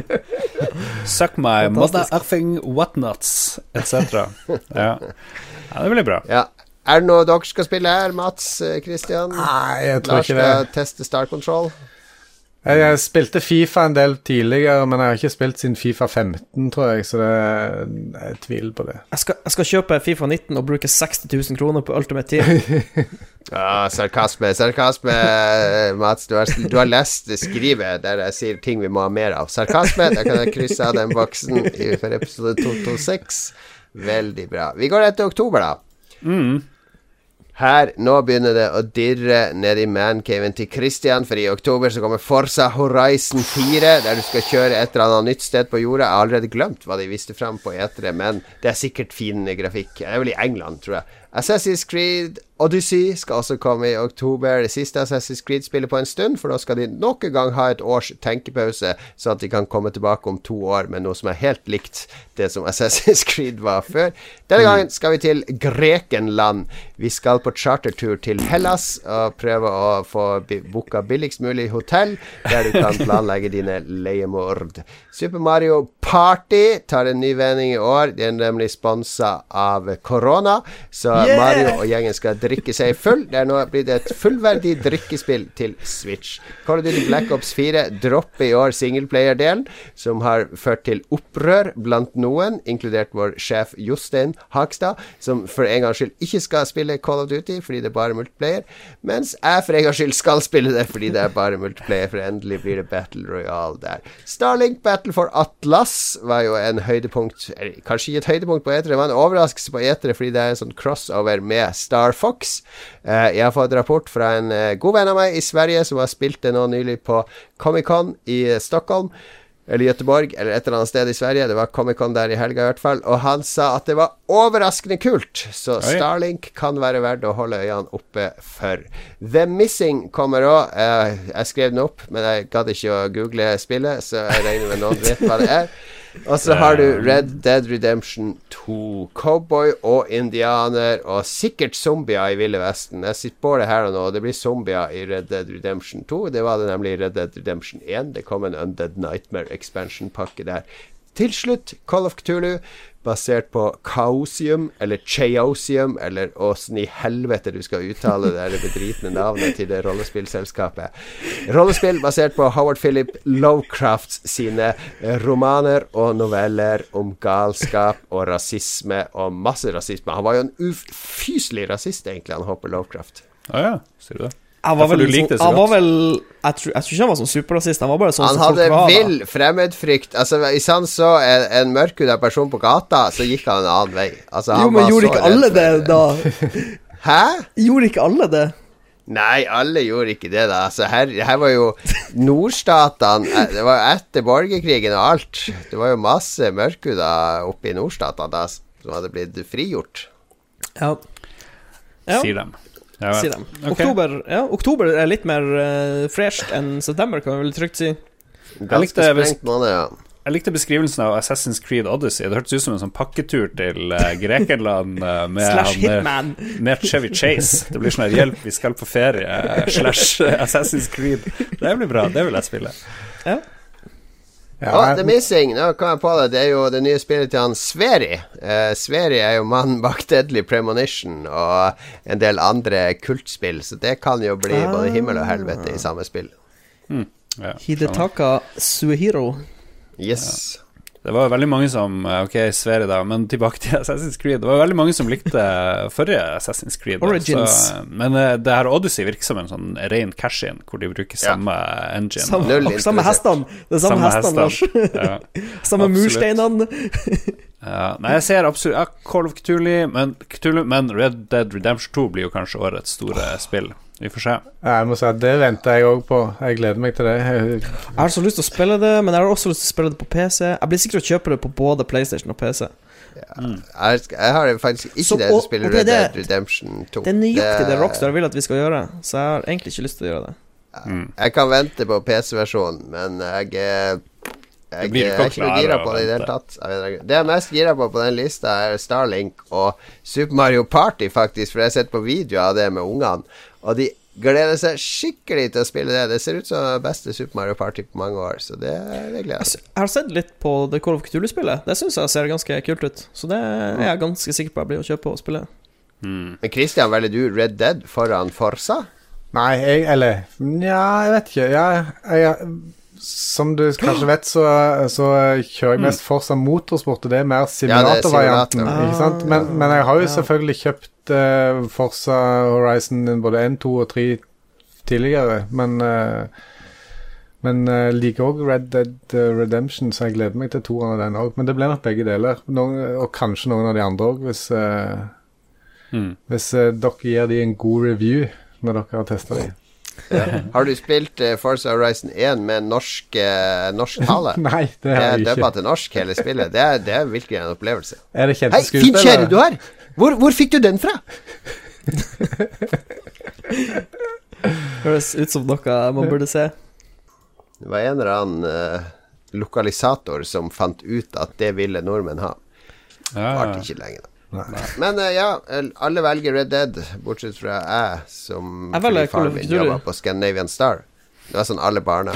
S3: Suck my mother effing whatnuts, etc. Ja. ja, det blir bra.
S2: Ja. Er det noe dere skal spille her, Mats, eh, Christian?
S5: Nei, jeg tror
S2: Lars
S5: ikke
S2: skal teste Star Control.
S5: Jeg, jeg spilte Fifa en del tidligere, men jeg har ikke spilt siden Fifa 15, tror jeg, så det, jeg tviler på det.
S4: Jeg skal, jeg skal kjøpe Fifa 19 og bruke 60 000 kroner på Ultimate Team.
S2: Ja, sarkasme, sarkasme, Mats. Du har, du har lest skrivet der jeg sier ting vi må ha mer av. Sarkasme, da kan jeg krysse av den boksen for episode 226. Veldig bra. Vi går etter oktober, da. Her, nå begynner det å dirre ned i mancaven til Christian, for i oktober så kommer Forsa Horizon 4, der du skal kjøre et eller annet nytt sted på jorda. Jeg har allerede glemt hva de viste fram på E3, men det er sikkert fin grafikk. Det er vel i England, tror jeg. Assassin's Creed Odyssey skal også komme i oktober. Det siste Assassin's Creed-spillet på en stund, for da skal de nok en gang ha et års tenkepause, så at de kan komme tilbake om to år med noe som er helt likt det som Assassin's Creed var før. Denne gangen skal vi til Grekenland. Vi skal på chartertur til Hellas og prøve å få booka billigst mulig hotell, der du kan planlegge dine leiemord. Super Mario Party tar en ny vending i år. De er nemlig sponsa av korona, så Mario og gjengen skal drikke seg full. Det er nå blitt et fullverdig drikkespill til Switch. Call of Duty Black Ops 4 dropper i år singleplayer-delen, som har ført til opprør blant noen, inkludert vår sjef Jostein Hagstad, som for en gangs skyld ikke skal spille Call of Duty fordi det er bare multiplayer, mens jeg for en gangs skyld skal spille det fordi det er bare multiplayer, for endelig blir det Battle Royale der. Starlink Battle for Atlas var jo en høydepunkt eller, Kanskje ikke et høydepunkt på E3, det var en overraskelse på E3 fordi det er en sånn crossover med Star Fox. Eh, jeg har fått rapport fra en eh, god venn av meg i Sverige som har spilt det nå nylig på Comic-Con i eh, Stockholm. Eller Göteborg, eller et eller annet sted i Sverige. Det var Comic-Con der i helga, i hvert fall. Og han sa at det var overraskende kult. Så
S3: Oi.
S2: Starlink kan være verdt å holde øynene oppe for. The Missing kommer òg. jeg skrev den opp, men jeg gadd ikke å google spillet, så jeg regner med noen vet hva det er. Og så har du Red Dead Redemption 2. Cowboy og indianer, og sikkert zombier i Ville Vesten. Jeg sitter på det her og nå. og Det blir zombier i Red Dead Redemption 2. Det var det nemlig i Red Dead Redemption 1. Det kom en Undead Nightmare expansion-pakke der. Til slutt Call of Cthulhu, basert på Chaosium, eller Chaosium, eller åssen i helvete du skal uttale det det bedritne navnet til det rollespillselskapet. Rollespill basert på Howard Philip Lovecrafts sine romaner og noveller om galskap og rasisme, og masse rasisme. Han var jo en ufyselig rasist, egentlig, han Hopper Lovecraft.
S3: Å ja, sier du det?
S4: Han var vel
S3: så
S4: han var vel jeg tror, jeg tror ikke han var sånn superrasist, han var bare sånn
S2: Han
S4: som folk
S2: hadde
S4: da.
S2: vill fremmedfrykt. Altså, hvis han så en, en mørkhuda person på gata, så gikk han en annen vei. Altså, han
S4: Jo, men
S2: var
S4: gjorde
S2: så
S4: ikke alle det, da?
S2: Hæ?
S4: Gjorde ikke alle det?
S2: Nei, alle gjorde ikke det, da. Altså, her, her var jo nordstatene eh, Det var jo etter borgerkrigen og alt. Det var jo masse mørkhuda oppe i nordstatene da som hadde blitt frigjort.
S4: Ja. Ja.
S3: Sier dem. Ja, vel.
S4: Sier de. Oktober, ja, oktober er litt mer uh, fresht enn september, kan vi vel trygt si.
S2: Ganske
S3: likte
S2: sprengt måned, ja.
S3: Jeg likte beskrivelsen av Assassin's Creed Odyssey. Det hørtes ut som en sånn pakketur til eh, Grekenland eh, med, han, eh, med Chevy Chase. Det blir sånn her hjelp, vi skal på ferie, eh, slash eh, Assassin's Creed. Det blir bra, det vil jeg spille.
S5: Ja,
S2: Å,
S5: oh,
S2: The Missing, nå kom jeg på det. Det er jo det nye spillet til han Sveri. Uh, Sveri er jo mannen bak Deadly Premonition og en del andre kultspill, så det kan jo bli både himmel og helvete i samme spill.
S3: Ja.
S4: Hidetaka Suehiro.
S2: Yes.
S3: Det var veldig mange som eh, Ok, Sverre, da, men tilbake til Assassin's Creed. Det var veldig mange som likte forrige Assassin's Creed. da,
S4: Origins.
S3: Så, men eh, det her Odyssey virker som en sånn ren cash-in, hvor de bruker
S2: Ja.
S3: samme engine.
S4: Samme, og samme hestene. Det er samme, hestene, Lars.
S3: Ja.
S4: samme mursteinene.
S3: Ja, nei, jeg ser absolutt ja, Call of Cthulhu men, Cthulhu, men Red Dead Redemption 2 blir jo kanskje årets store spill. Vi får se.
S5: jeg må si at det venter jeg òg på. Jeg gleder meg til det. Jeg-
S4: Jeg har så lyst til å spille det, men jeg har også lyst til å spille det på PC. Jeg blir sikker til å kjøpe det på både PlayStation og PC.
S2: Jeg, jeg har faktisk ikke
S4: Så-
S2: det å spille
S4: det er
S2: Red Dead Redemption 2.
S4: Det er nøyaktig det Rockstar vil at vi skal gjøre, så jeg har egentlig ikke lyst til å gjøre det.
S2: Jeg kan vente på PC-versjonen, men jeg eh, jeg,
S3: jeg, ikke
S2: er ikke noe gira på det i det hele tatt. Jeg. Det jeg er mest gira på på den lista, er Starlink og Super Mario Party, faktisk. For jeg har sett på videoer av det med ungene, og de gleder seg skikkelig til å spille det. Det ser ut som beste Super Mario Party på mange år, så det, det gleder jeg
S4: Jeg har sett litt på The Call of Cthulhu-spillet. Det syns jeg ser ganske kult ut. Så det er jeg ganske sikker på jeg blir å kjøpe og spille.
S2: Men Christian, velger du Red Dead foran Forsa?
S5: Nei, jeg Eller Nja, jeg vet ikke. Jeg, jeg, som du kanskje vet, så, så kjører jeg mest Forsa Motorsport, og det er mer simulatorvarianten.
S2: simulator.
S5: ikke sant? Men, men jeg har jo selvfølgelig kjøpt uh, Forsa Horizon både 1, 2 og 3 tidligere, men uh, men uh, liker òg Red Dead Redemption, så jeg gleder meg til toeren av den òg. Men det blir nok begge deler. Noen, og kanskje noen av de andre òg, hvis, uh,
S3: Mm.
S5: hvis dere gir de en god review når dere har testa de.
S2: Har du spilt uh, Forza Horizon 1 med norsk, uh, norsk tale?
S5: Nei, det
S2: har
S5: har
S2: ikke
S5: jeg
S2: dubba til norsk, hele spillet. Det er, det er virkelig en opplevelse.
S5: Er det kjente
S2: Hei, fin kjerre du har! Hvor, hvor fikk du den fra?
S4: Høres ut som noe man burde se.
S2: Det var en eller annen uh, lokalisator som fant ut at det ville nordmenn ha.
S3: Ja,
S2: Varte ikke lenge, da. Men uh, ja, alle velger Red Dead, bortsett fra jeg, som
S4: Jeg
S2: fordi faren min jobba på Scandinavian Star. Det var sånn alle barna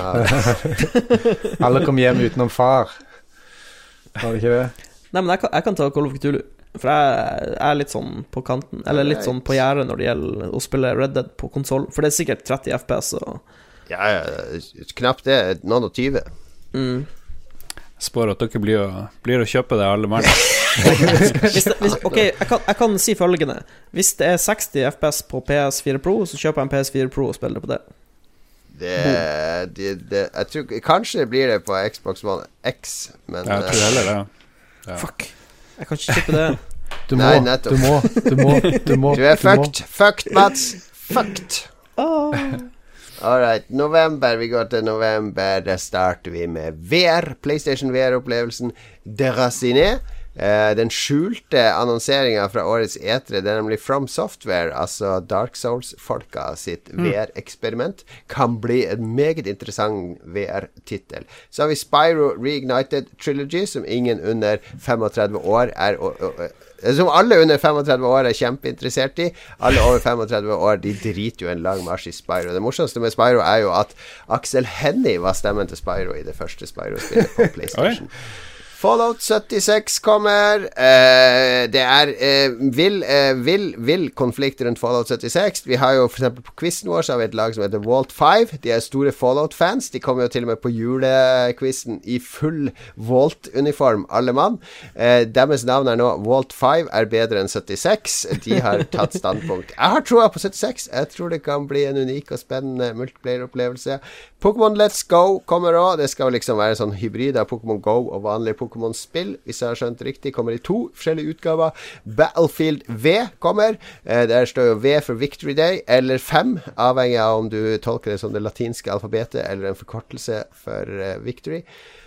S5: Alle kom hjem utenom far. Var det ikke det?
S4: Nei, men jeg kan, jeg kan ta Call of Cthulhu. For jeg, jeg er litt sånn på kanten, eller litt sånn på gjerdet når det gjelder å spille Red Dead på konsoll. For det er sikkert 30 FPS og
S2: Ja, ja, knapt det. Noen og tyve.
S4: mm.
S3: Spår at dere blir å, blir å kjøpe det, alle mann.
S4: hvis det, hvis, Ok, jeg kan, jeg kan si følgende. Hvis det er 60 FPS på PS4 Pro, så kjøper jeg en PS4 Pro og spiller på det.
S2: Det, det, det Jeg tror Kanskje blir det på Xbox One X, men
S3: Jeg tror
S2: eh,
S3: heller det. Ja.
S4: Fuck. Jeg kan ikke kjøpe det.
S5: Du må,
S2: Nei, nettopp.
S5: du må, du må, du må.
S2: Du er fucked. Fucked, Mats. Fucked.
S4: Oh.
S2: All right. November. Vi går til november. Da starter vi med VR. PlayStation VR-opplevelsen Deraciné. Eh, den skjulte annonseringa fra årets E3, det er nemlig From Software, altså Dark Souls-folka sitt VR-eksperiment, kan bli en meget interessant VR-tittel. Så har vi Spyro Reignited Trilogy, som ingen under 35 år er å, som alle under 35 år er kjempeinteressert i. Alle over 35 år de driter jo en lang marsj i Spyro. Det morsomste med Spyro er jo at Aksel Hennie var stemmen til Spyro i det første Spyro-spillet på PlayStation. Fallout 76 kommer. Eh, det er eh, vill, eh, vill, vill konflikt rundt Fallout 76. Vi har jo f.eks. på quizen vår så har vi et lag som heter Walt 5. De er store Fallout-fans. De kommer jo til og med på julequizen i full Walt-uniform, alle mann. Eh, deres navn er nå Walt 5 er bedre enn 76. De har tatt standpunkt. Jeg har troa på 76. Jeg tror det kan bli en unik og spennende multiplayer-opplevelse. Pokémon Let's Go kommer òg. Det skal liksom være sånn hybrid av Pokémon Go og vanlige Pokémon-spill. Hvis jeg har skjønt riktig, kommer i to forskjellige utgaver. Battlefield V kommer. Eh, der står jo V for Victory Day, eller fem, avhengig av om du tolker det som det latinske alfabetet eller en forkortelse for eh, Victory.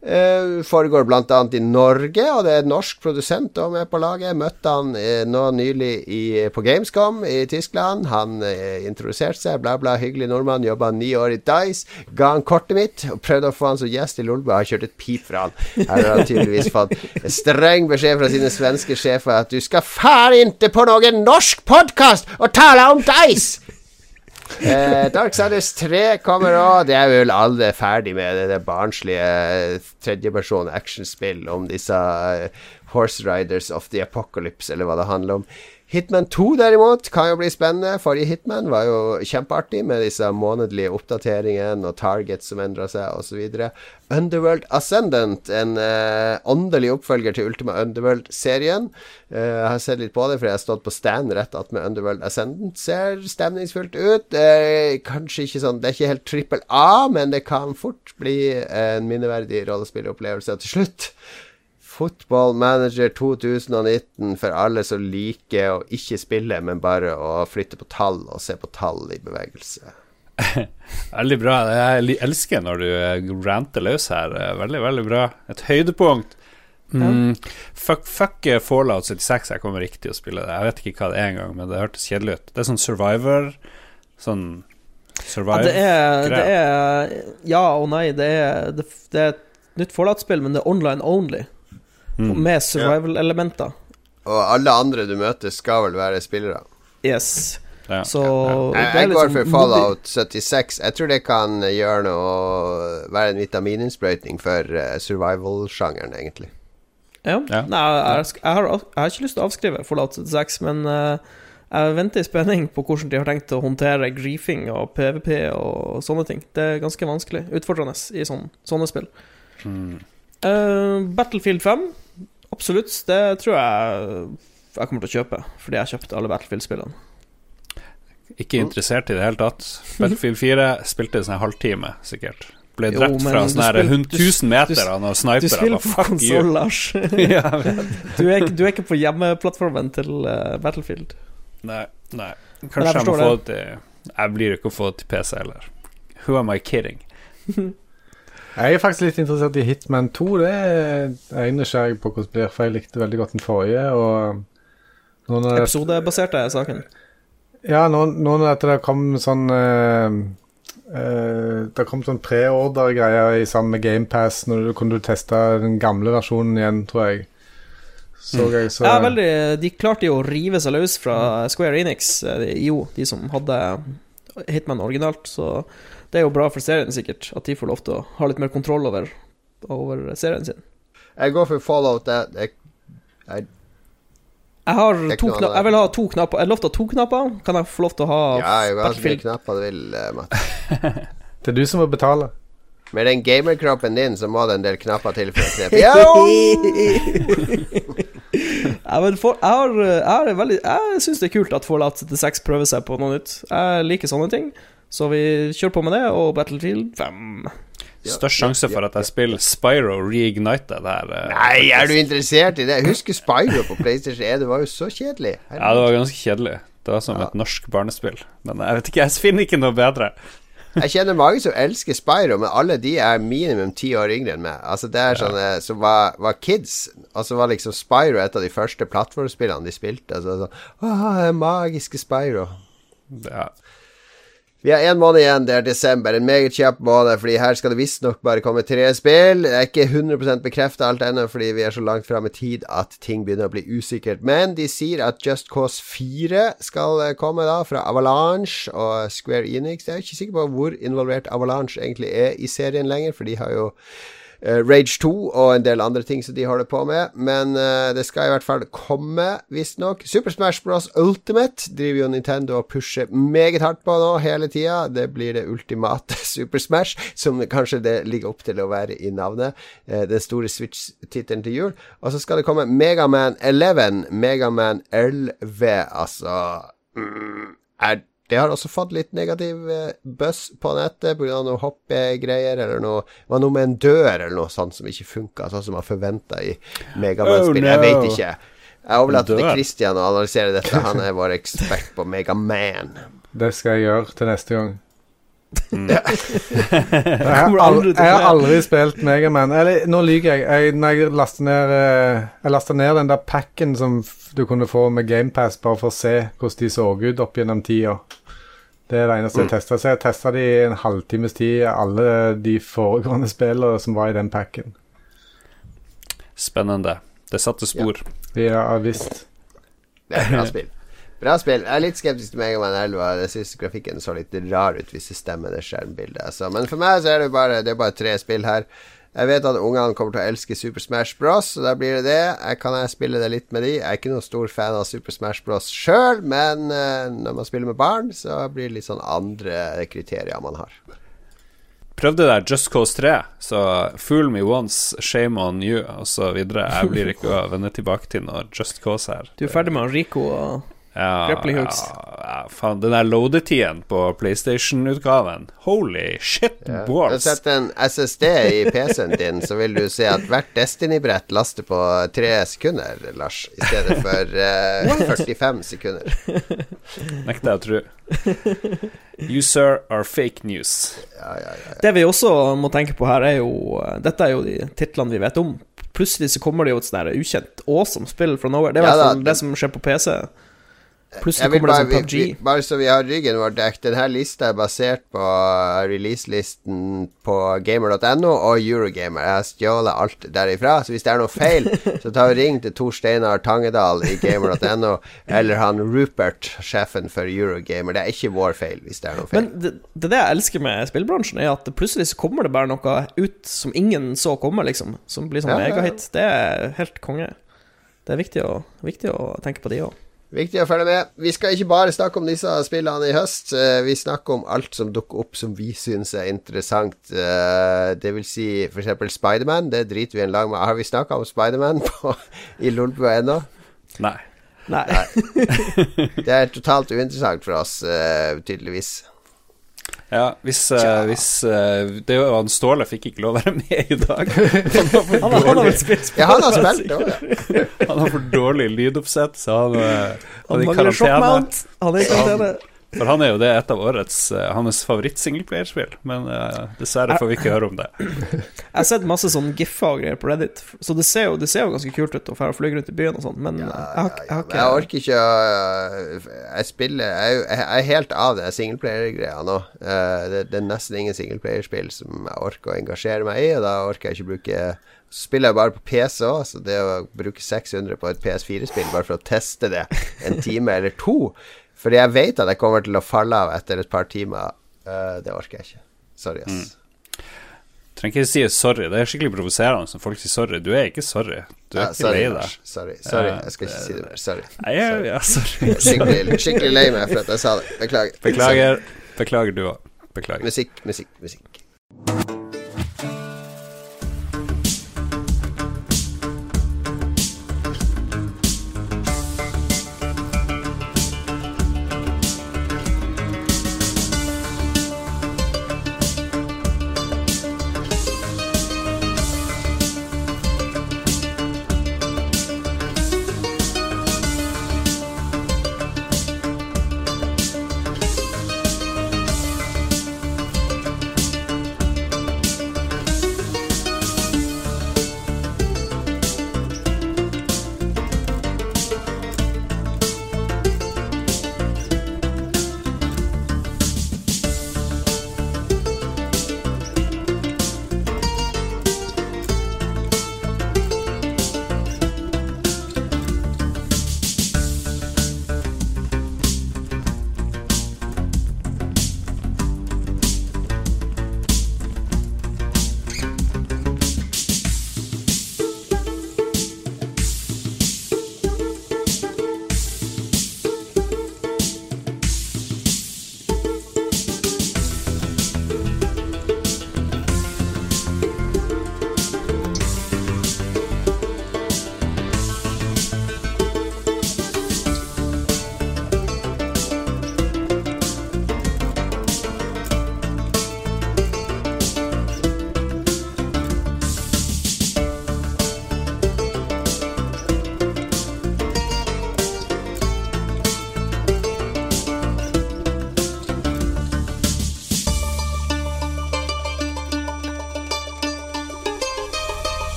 S2: Uh, foregår bl.a. i Norge, og det er en norsk produsent da med på laget. Møtte han uh, nå nylig i, på Gamescom i Tyskland. Han uh, introduserte seg, bla, bla, hyggelig nordmann. Jobba ni år i Dice. Ga han kortet mitt og prøvde å få han som gjest i Lolbua. Har kjørt et pip fra han. Her har han tydeligvis fått streng beskjed fra sine svenske sjefer at du skal far ikke på noen norsk podkast og tale om Dice! Eh, Darksiders 3 kommer òg. Det er vel alle ferdig med. Det, barnslige tredjeperson actionspill om disse eh, Horse Riders of the Apocalypse, eller hva det handler om. Hitman 2 derimot kan jo bli spennende. Forrige Hitman var jo kjempeartig med disse månedlige oppdateringene og targets som endra seg osv. Underworld Ascendant, en eh, åndelig oppfølger til Ultima Underworld-serien. Eh, jeg har sett litt på det, for jeg har stått på stand rett attmed Underworld Ascendant. Ser stemningsfullt ut. Eh, kanskje ikke sånn Det er ikke helt trippel A, men det kan fort bli en minneverdig rollespillopplevelse til slutt. Football Manager 2019 for alle som liker å ikke spille, men bare å flytte på tall og se på tall i bevegelse.
S3: Veldig bra. Jeg elsker når du eh, ranter løs her. Eh, Veldig, veldig bra. Et høydepunkt. Mm, fuck, fuck eh, Fallout 76. Jeg kommer riktig å spille det. Jeg vet ikke hva det er engang, men det hørtes kjedelig ut. Det er sånn Survivor Sånn
S4: Ja, det, er, det er Ja og nei. Det er, det, det er et nytt Fallout-spill, men det er online only.
S3: Mm.
S4: Med survival-elementer.
S2: Og alle andre du møter, skal vel være spillere.
S4: Yes.
S3: Ja.
S4: Så ja. er
S2: jeg går
S4: liksom
S2: for Fallout 76. Jeg tror det kan gjøre noe Være en vitamininnsprøytning for eh, survival-sjangeren, egentlig.
S4: Ja.
S3: Ja.
S4: Nei, jeg, jeg, har, jeg har ikke lyst til å avskrive Fallout 76, men uh, jeg venter i spenning på hvordan de har tenkt å håndtere griefing og PVP og sånne ting. Det er ganske vanskelig. Utfordrende i sånn, sånne spill. Eh, Battlefield 5, absolutt. Det tror jeg jeg kommer til å kjøpe, fordi jeg kjøpte alle Battlefield-spillene.
S3: Ikke interessert i det hele tatt. Battlefield 4 spilte en sånn halvtime, sikkert. Ble drept
S4: jo,
S3: fra sånne her
S4: spill-
S3: 1000 meter av noen
S4: Du spiller på konsoll, Lars. Du er, ikke- du er ikke på hjemmeplattformen til eh, Battlefield.
S3: Nei, nei. Kanskje
S4: jeg
S3: jeg, må få det til Jeg blir ikke å få til PC heller. Who am I kidding?
S5: Jeg er faktisk litt interessert i Hitman 2. Det er jeg nysgjerrig på hvordan det blir, for jeg likte veldig godt den forrige. Og nå når Episodebasert
S4: Episodebaserte saken.
S5: ja, nå, nå når det kom sånn uh, uh, Det kom sånn preorder-greier i sammen med GamePass, når du kunne du teste den gamle versjonen igjen, tror jeg. Så jeg så
S4: Ja, veldig De klarte jo å rive seg løs fra Square Enix, jo, de som hadde Hitman originalt. Så det er jo bra for serien, sikkert, at de får lov til å ha litt mer kontroll over, over serien sin.
S2: Jeg går for Fallout. Jeg,
S4: jeg,
S2: Jeg
S4: to
S2: ikke noe
S4: kna
S2: annet.
S4: Jeg vil ha to knapper. Jeg lovte to knapper? Kan jeg få lov til å ha
S2: ja, jeg har så mye knapper du vil, eh, Mats.
S5: Det er du som må betale.
S2: Med den gamerkroppen din så må det en del knapper til for å kneppe. Yo!
S4: Ja, for, jeg har, jeg har veldig Jeg syns det er kult at Fallout 76 prøver seg på noe nytt. Jeg liker sånne ting. Så vi kjører på med det, og Battlefield 5.
S2: Ja,
S3: Størst sjanse
S2: ja,
S3: for at jeg spiller Spyro Reignited her. eh,
S2: Nei, er du interessert i det? Jeg husker Spyro på PlayStation 1. Det var jo så kjedelig.
S3: Ja, det var ganske kjedelig. Det var som et norsk barnespill. Men jeg vet ikke, jeg finner ikke noe bedre.
S2: Jeg kjenner mange som elsker Spyro, men alle de er minimum ti år yngre enn meg. Altså Det er sånne som var, var kids. så var liksom Spyro et av de første plattformspillene de spilte. Altså, sånn, Åh, magiske Spyro.
S3: Ja.
S2: Vi har én måned igjen, det er desember. En meget kjapp måned, fordi her skal det visstnok bare komme tre spill. Det er ikke 100% bekrefta alt ennå, fordi vi er så langt fram i tid at ting begynner å bli usikkert. Men de sier at Just Cause 4 skal eh, komme, da, fra Avalanche og Square Enix. Jeg er ikke sikker på hvor involvert Avalanche egentlig er i serien lenger, for de har jo Rage 2 og en del andre ting som de holder på med. Men eh, det skal i hvert fall komme, visstnok. Super Smash Bros. Ultimate driver jo Nintendo og pusher meget hardt på nå hele tida. Det blir det ultimate Super Smash, som kanskje det ligger opp til å være i navnet. Eh, den store Switch-tittelen til jul. Og så skal det komme Megaman 11. Megaman 11, altså mm, er det har også fått litt negativ eh, buzz på nettet pga. noe hoppegreier, eller noe Det var noe med en dør eller noe sånt som ikke funka, sånn som man forventa i Megaman-spill.
S3: Oh,
S2: Jeg
S3: no.
S2: vet ikke. Jeg overlater til. Christian å analysere dette. Han er vår ekspert på Megaman.
S5: Det skal jeg gjøre til neste gang.
S3: Mm.
S5: jeg, har aldri, jeg har aldri spilt Megaman. Eller, nå lyver jeg. jeg. Når jeg lasta ned eh, ned den der packen som du kunne få med GamePass, bare for å se hvordan de så ut opp gjennom tida. Det er det eneste jeg testa. Så jeg testa de i en halvtimes tid, alle de foregående spillene som var i den packen.
S3: Spennende. Det satte spor.
S5: Ja visst.
S2: Det er et bra spill. Bra spill. Jeg er litt skeptisk til Megaman 11. Jeg syns grafikken så litt rar ut hvis det stemmer, det skjermbildet. Altså. Men for meg så er det bare, det er bare tre spill her. Jeg vet at ungene kommer til å elske Super Smash Bros, så da blir det det. Jeg kan jeg spille det litt med de. Jeg er ikke noen stor fan av Super Smash Bros sjøl, men uh, når man spiller med barn, så blir det litt sånn andre kriterier man har.
S3: Prøvde der Just Cause 3, så fool me once, shame on you, videre. Jeg blir ikke å vende tilbake til noe Just Cause her.
S4: Du er ferdig med Rico og
S3: Ja, ja, ja, faen. Den der loadetiden på PlayStation-utgaven, holy shit
S2: Ja.
S3: balls.
S2: Sett en SSD i PC-en din, så vil du se at hvert Destiny-brett laster på tre sekunder, Lars, i stedet for uh, 45 sekunder.
S3: Nekter jeg å tro. You sir are fake news.
S2: Ja, ja, ja.
S4: Det vi også må tenke på her, er jo Dette er jo de titlene vi vet om. Plutselig så kommer det jo et sånt ukjent awesome spill fra nowhere. Det er
S2: Ja da, det-
S4: det som skjer på PC. Plutselig kommer
S2: bare,
S4: det
S2: sånn
S4: PubG.
S2: vi, bare så vi har ryggen vår dekket, Denne lista er basert på uh, releaselisten på gamer.no og Eurogamer. Jeg har stjålet alt derifra, så hvis det er noe feil, så ta og ring til Tor Steinar Tangedal i gamer.no, eller han Rupert, sjefen for Eurogamer. Det er ikke vår feil hvis det er noe feil.
S4: Men det, det jeg elsker med spillbransjen, er at plutselig så kommer det bare noe ut som ingen så komme, liksom. Som blir sånn
S2: ja.
S4: megahit. Det er helt konge. Det er viktig å, viktig å tenke på de òg.
S2: Viktig å følge med. Vi skal ikke bare snakke om disse spillene i høst. eh, Vi snakker om alt som dukker opp som vi syns er interessant. eh, Det vil si f.eks. Spiderman. Det driter vi en lang med. Har vi snakka om Spiderman på- i Lolbua ennå?
S3: Nei.
S4: Nei.
S2: Det er totalt uinteressant for oss, eh, tydeligvis.
S3: Ja, hvis, uh, hvis uh, Det er jo han Ståle fikk ikke lov å være med i dag. Han har for
S4: Han, har- spilt
S2: Ja, han har spilt det òg, ja.
S3: han har for dårlig lydoppsett, så han, uh, han
S4: Han
S3: er i karantene. For han er jo det et av årets uh, hans favoritt-singleplayerspill, men uh, dessverre får vi ikke høre om det.
S4: Jeg har sett masse sånn giffer og greier på Reddit, så det ser jo, det ser jo ganske kult ut å dra og fly rundt i byen og sånn, men ja, jeg, har, jeg, har, ikke
S2: Jeg orker ikke å Jeg spiller Jeg, jeg er helt av det singleplayer-greia nå. Uh, det, det, er nesten ingen singleplayerspill som jeg orker å engasjere meg i, og da orker jeg ikke bruke spiller jeg bare på PC òg, så det å bruke 600 på et PS4-spill bare for å teste det en time eller to Fordi jeg vet at jeg kommer til å falle av etter et par timer, uh, det orker jeg ikke. Sorry, ass. Mm.
S3: Trenger ikke si sorry. Det er skikkelig provoserende når folk sier sorry. Du er ikke sorry. Du er ja, ikke
S2: sorry,
S3: lei deg.
S2: Sorry, sorry. Jeg skal ikke si det mer. Sorry.
S3: Nei, ja, ja, sorry.
S2: skikkelig, skikkelig lei meg for at jeg sa det. Beklager.
S3: Beklager. Beklager du òg. Beklager.
S2: Musikk, musikk, musikk.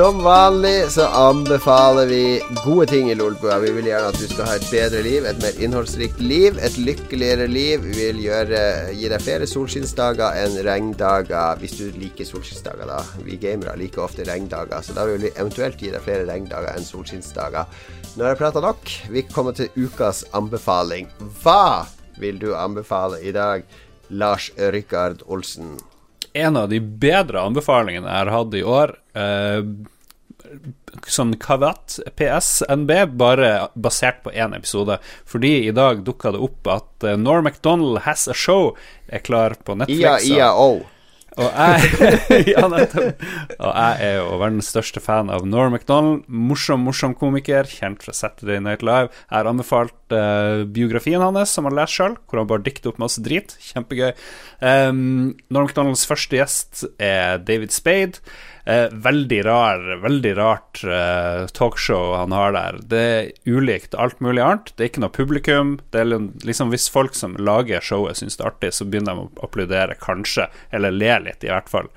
S2: Som vanlig så anbefaler vi gode ting i Lolbua. Vi vil gjerne at du skal ha et bedre liv, et mer innholdsrikt liv, et lykkeligere liv. Vi vil gjøre, gi deg flere solskinnsdager enn regndager, hvis du liker solskinnsdager, da. Vi gamere liker ofte regndager, så da vil vi eventuelt gi deg flere regndager enn solskinnsdager. Nå har jeg prata nok. Vi kommer til ukas anbefaling. Hva vil du anbefale i dag, Lars Rikard Olsen?
S3: en av de bedre anbefalingene jeg har hatt i år. Eh, sånn kavat PSNB, bare basert på én episode. Fordi i dag dukka det opp at uh, Nor MacDonald Has A Show er klar på Netflix.
S2: Ja, ja, oh.
S3: Og jeg, ja, og jeg er jo verdens største fan av Norm MacDonald. Morsom, morsom komiker, kjent fra Saturday Night Live. Jeg har anbefalt uh, biografien hans, som han leser sjøl, hvor han bare dikter opp masse drit. Kjempegøy. Um, Nor MacDonalds første gjest er David Spade. Uh, veldig rar, veldig rart uh, talkshow han har der. Det er ulikt alt mulig annet. Det er ikke noe publikum. Det er liksom Hvis folk som lager showet, syns det er artig, så begynner de å applaudere, kanskje, eller le litt, i hvert fall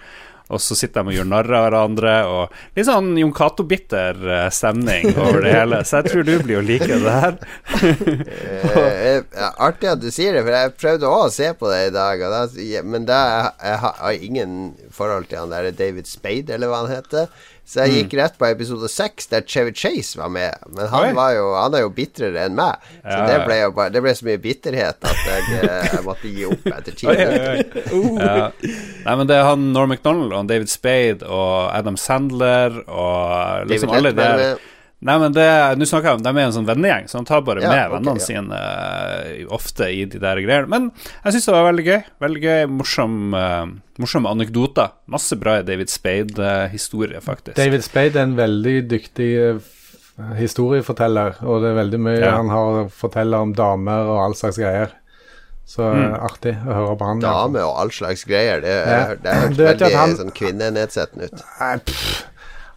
S3: og så sitter de og gjør narr av hverandre, og litt sånn Jon Cato-bitter eh, stemning over det hele. Så jeg tror du blir å like det her.
S2: eh, artig at du sier det, for jeg prøvde òg å se på det i dag, da, men da jeg, jeg har ingen forhold til han der David Spade, eller hva han heter. Så jeg gikk mm. rett på episode seks, der Chevy Chase var med. Men han, var jo, han er jo bitrere enn meg. Så det, ble jo bare, det ble så mye bitterhet at jeg, eh, jeg måtte gi opp etter ti minutter.
S3: Uh. Ja. Nei, men det er han Norm MacDonald og David Spade og Adam Sandler og liksom David alle der Nei, men det, Nå snakker jeg om De er en sånn vennegjeng, så han tar bare ja, med okay, vennene ja. sine uh, ofte i de der greiene. Men jeg syns det var veldig gøy. Veldig gøy, morsom, uh, morsomme anekdoter. Masse bra David Spade-historie, faktisk.
S5: David Spade er en veldig dyktig uh, historieforteller, og det er veldig mye ja. han har å fortelle om damer og all slags greier. Så mm. artig å høre på han.
S2: Damer og all slags greier, det, det, det høres veldig han, sånn kvinnenedsettende ut.
S5: Nei, pff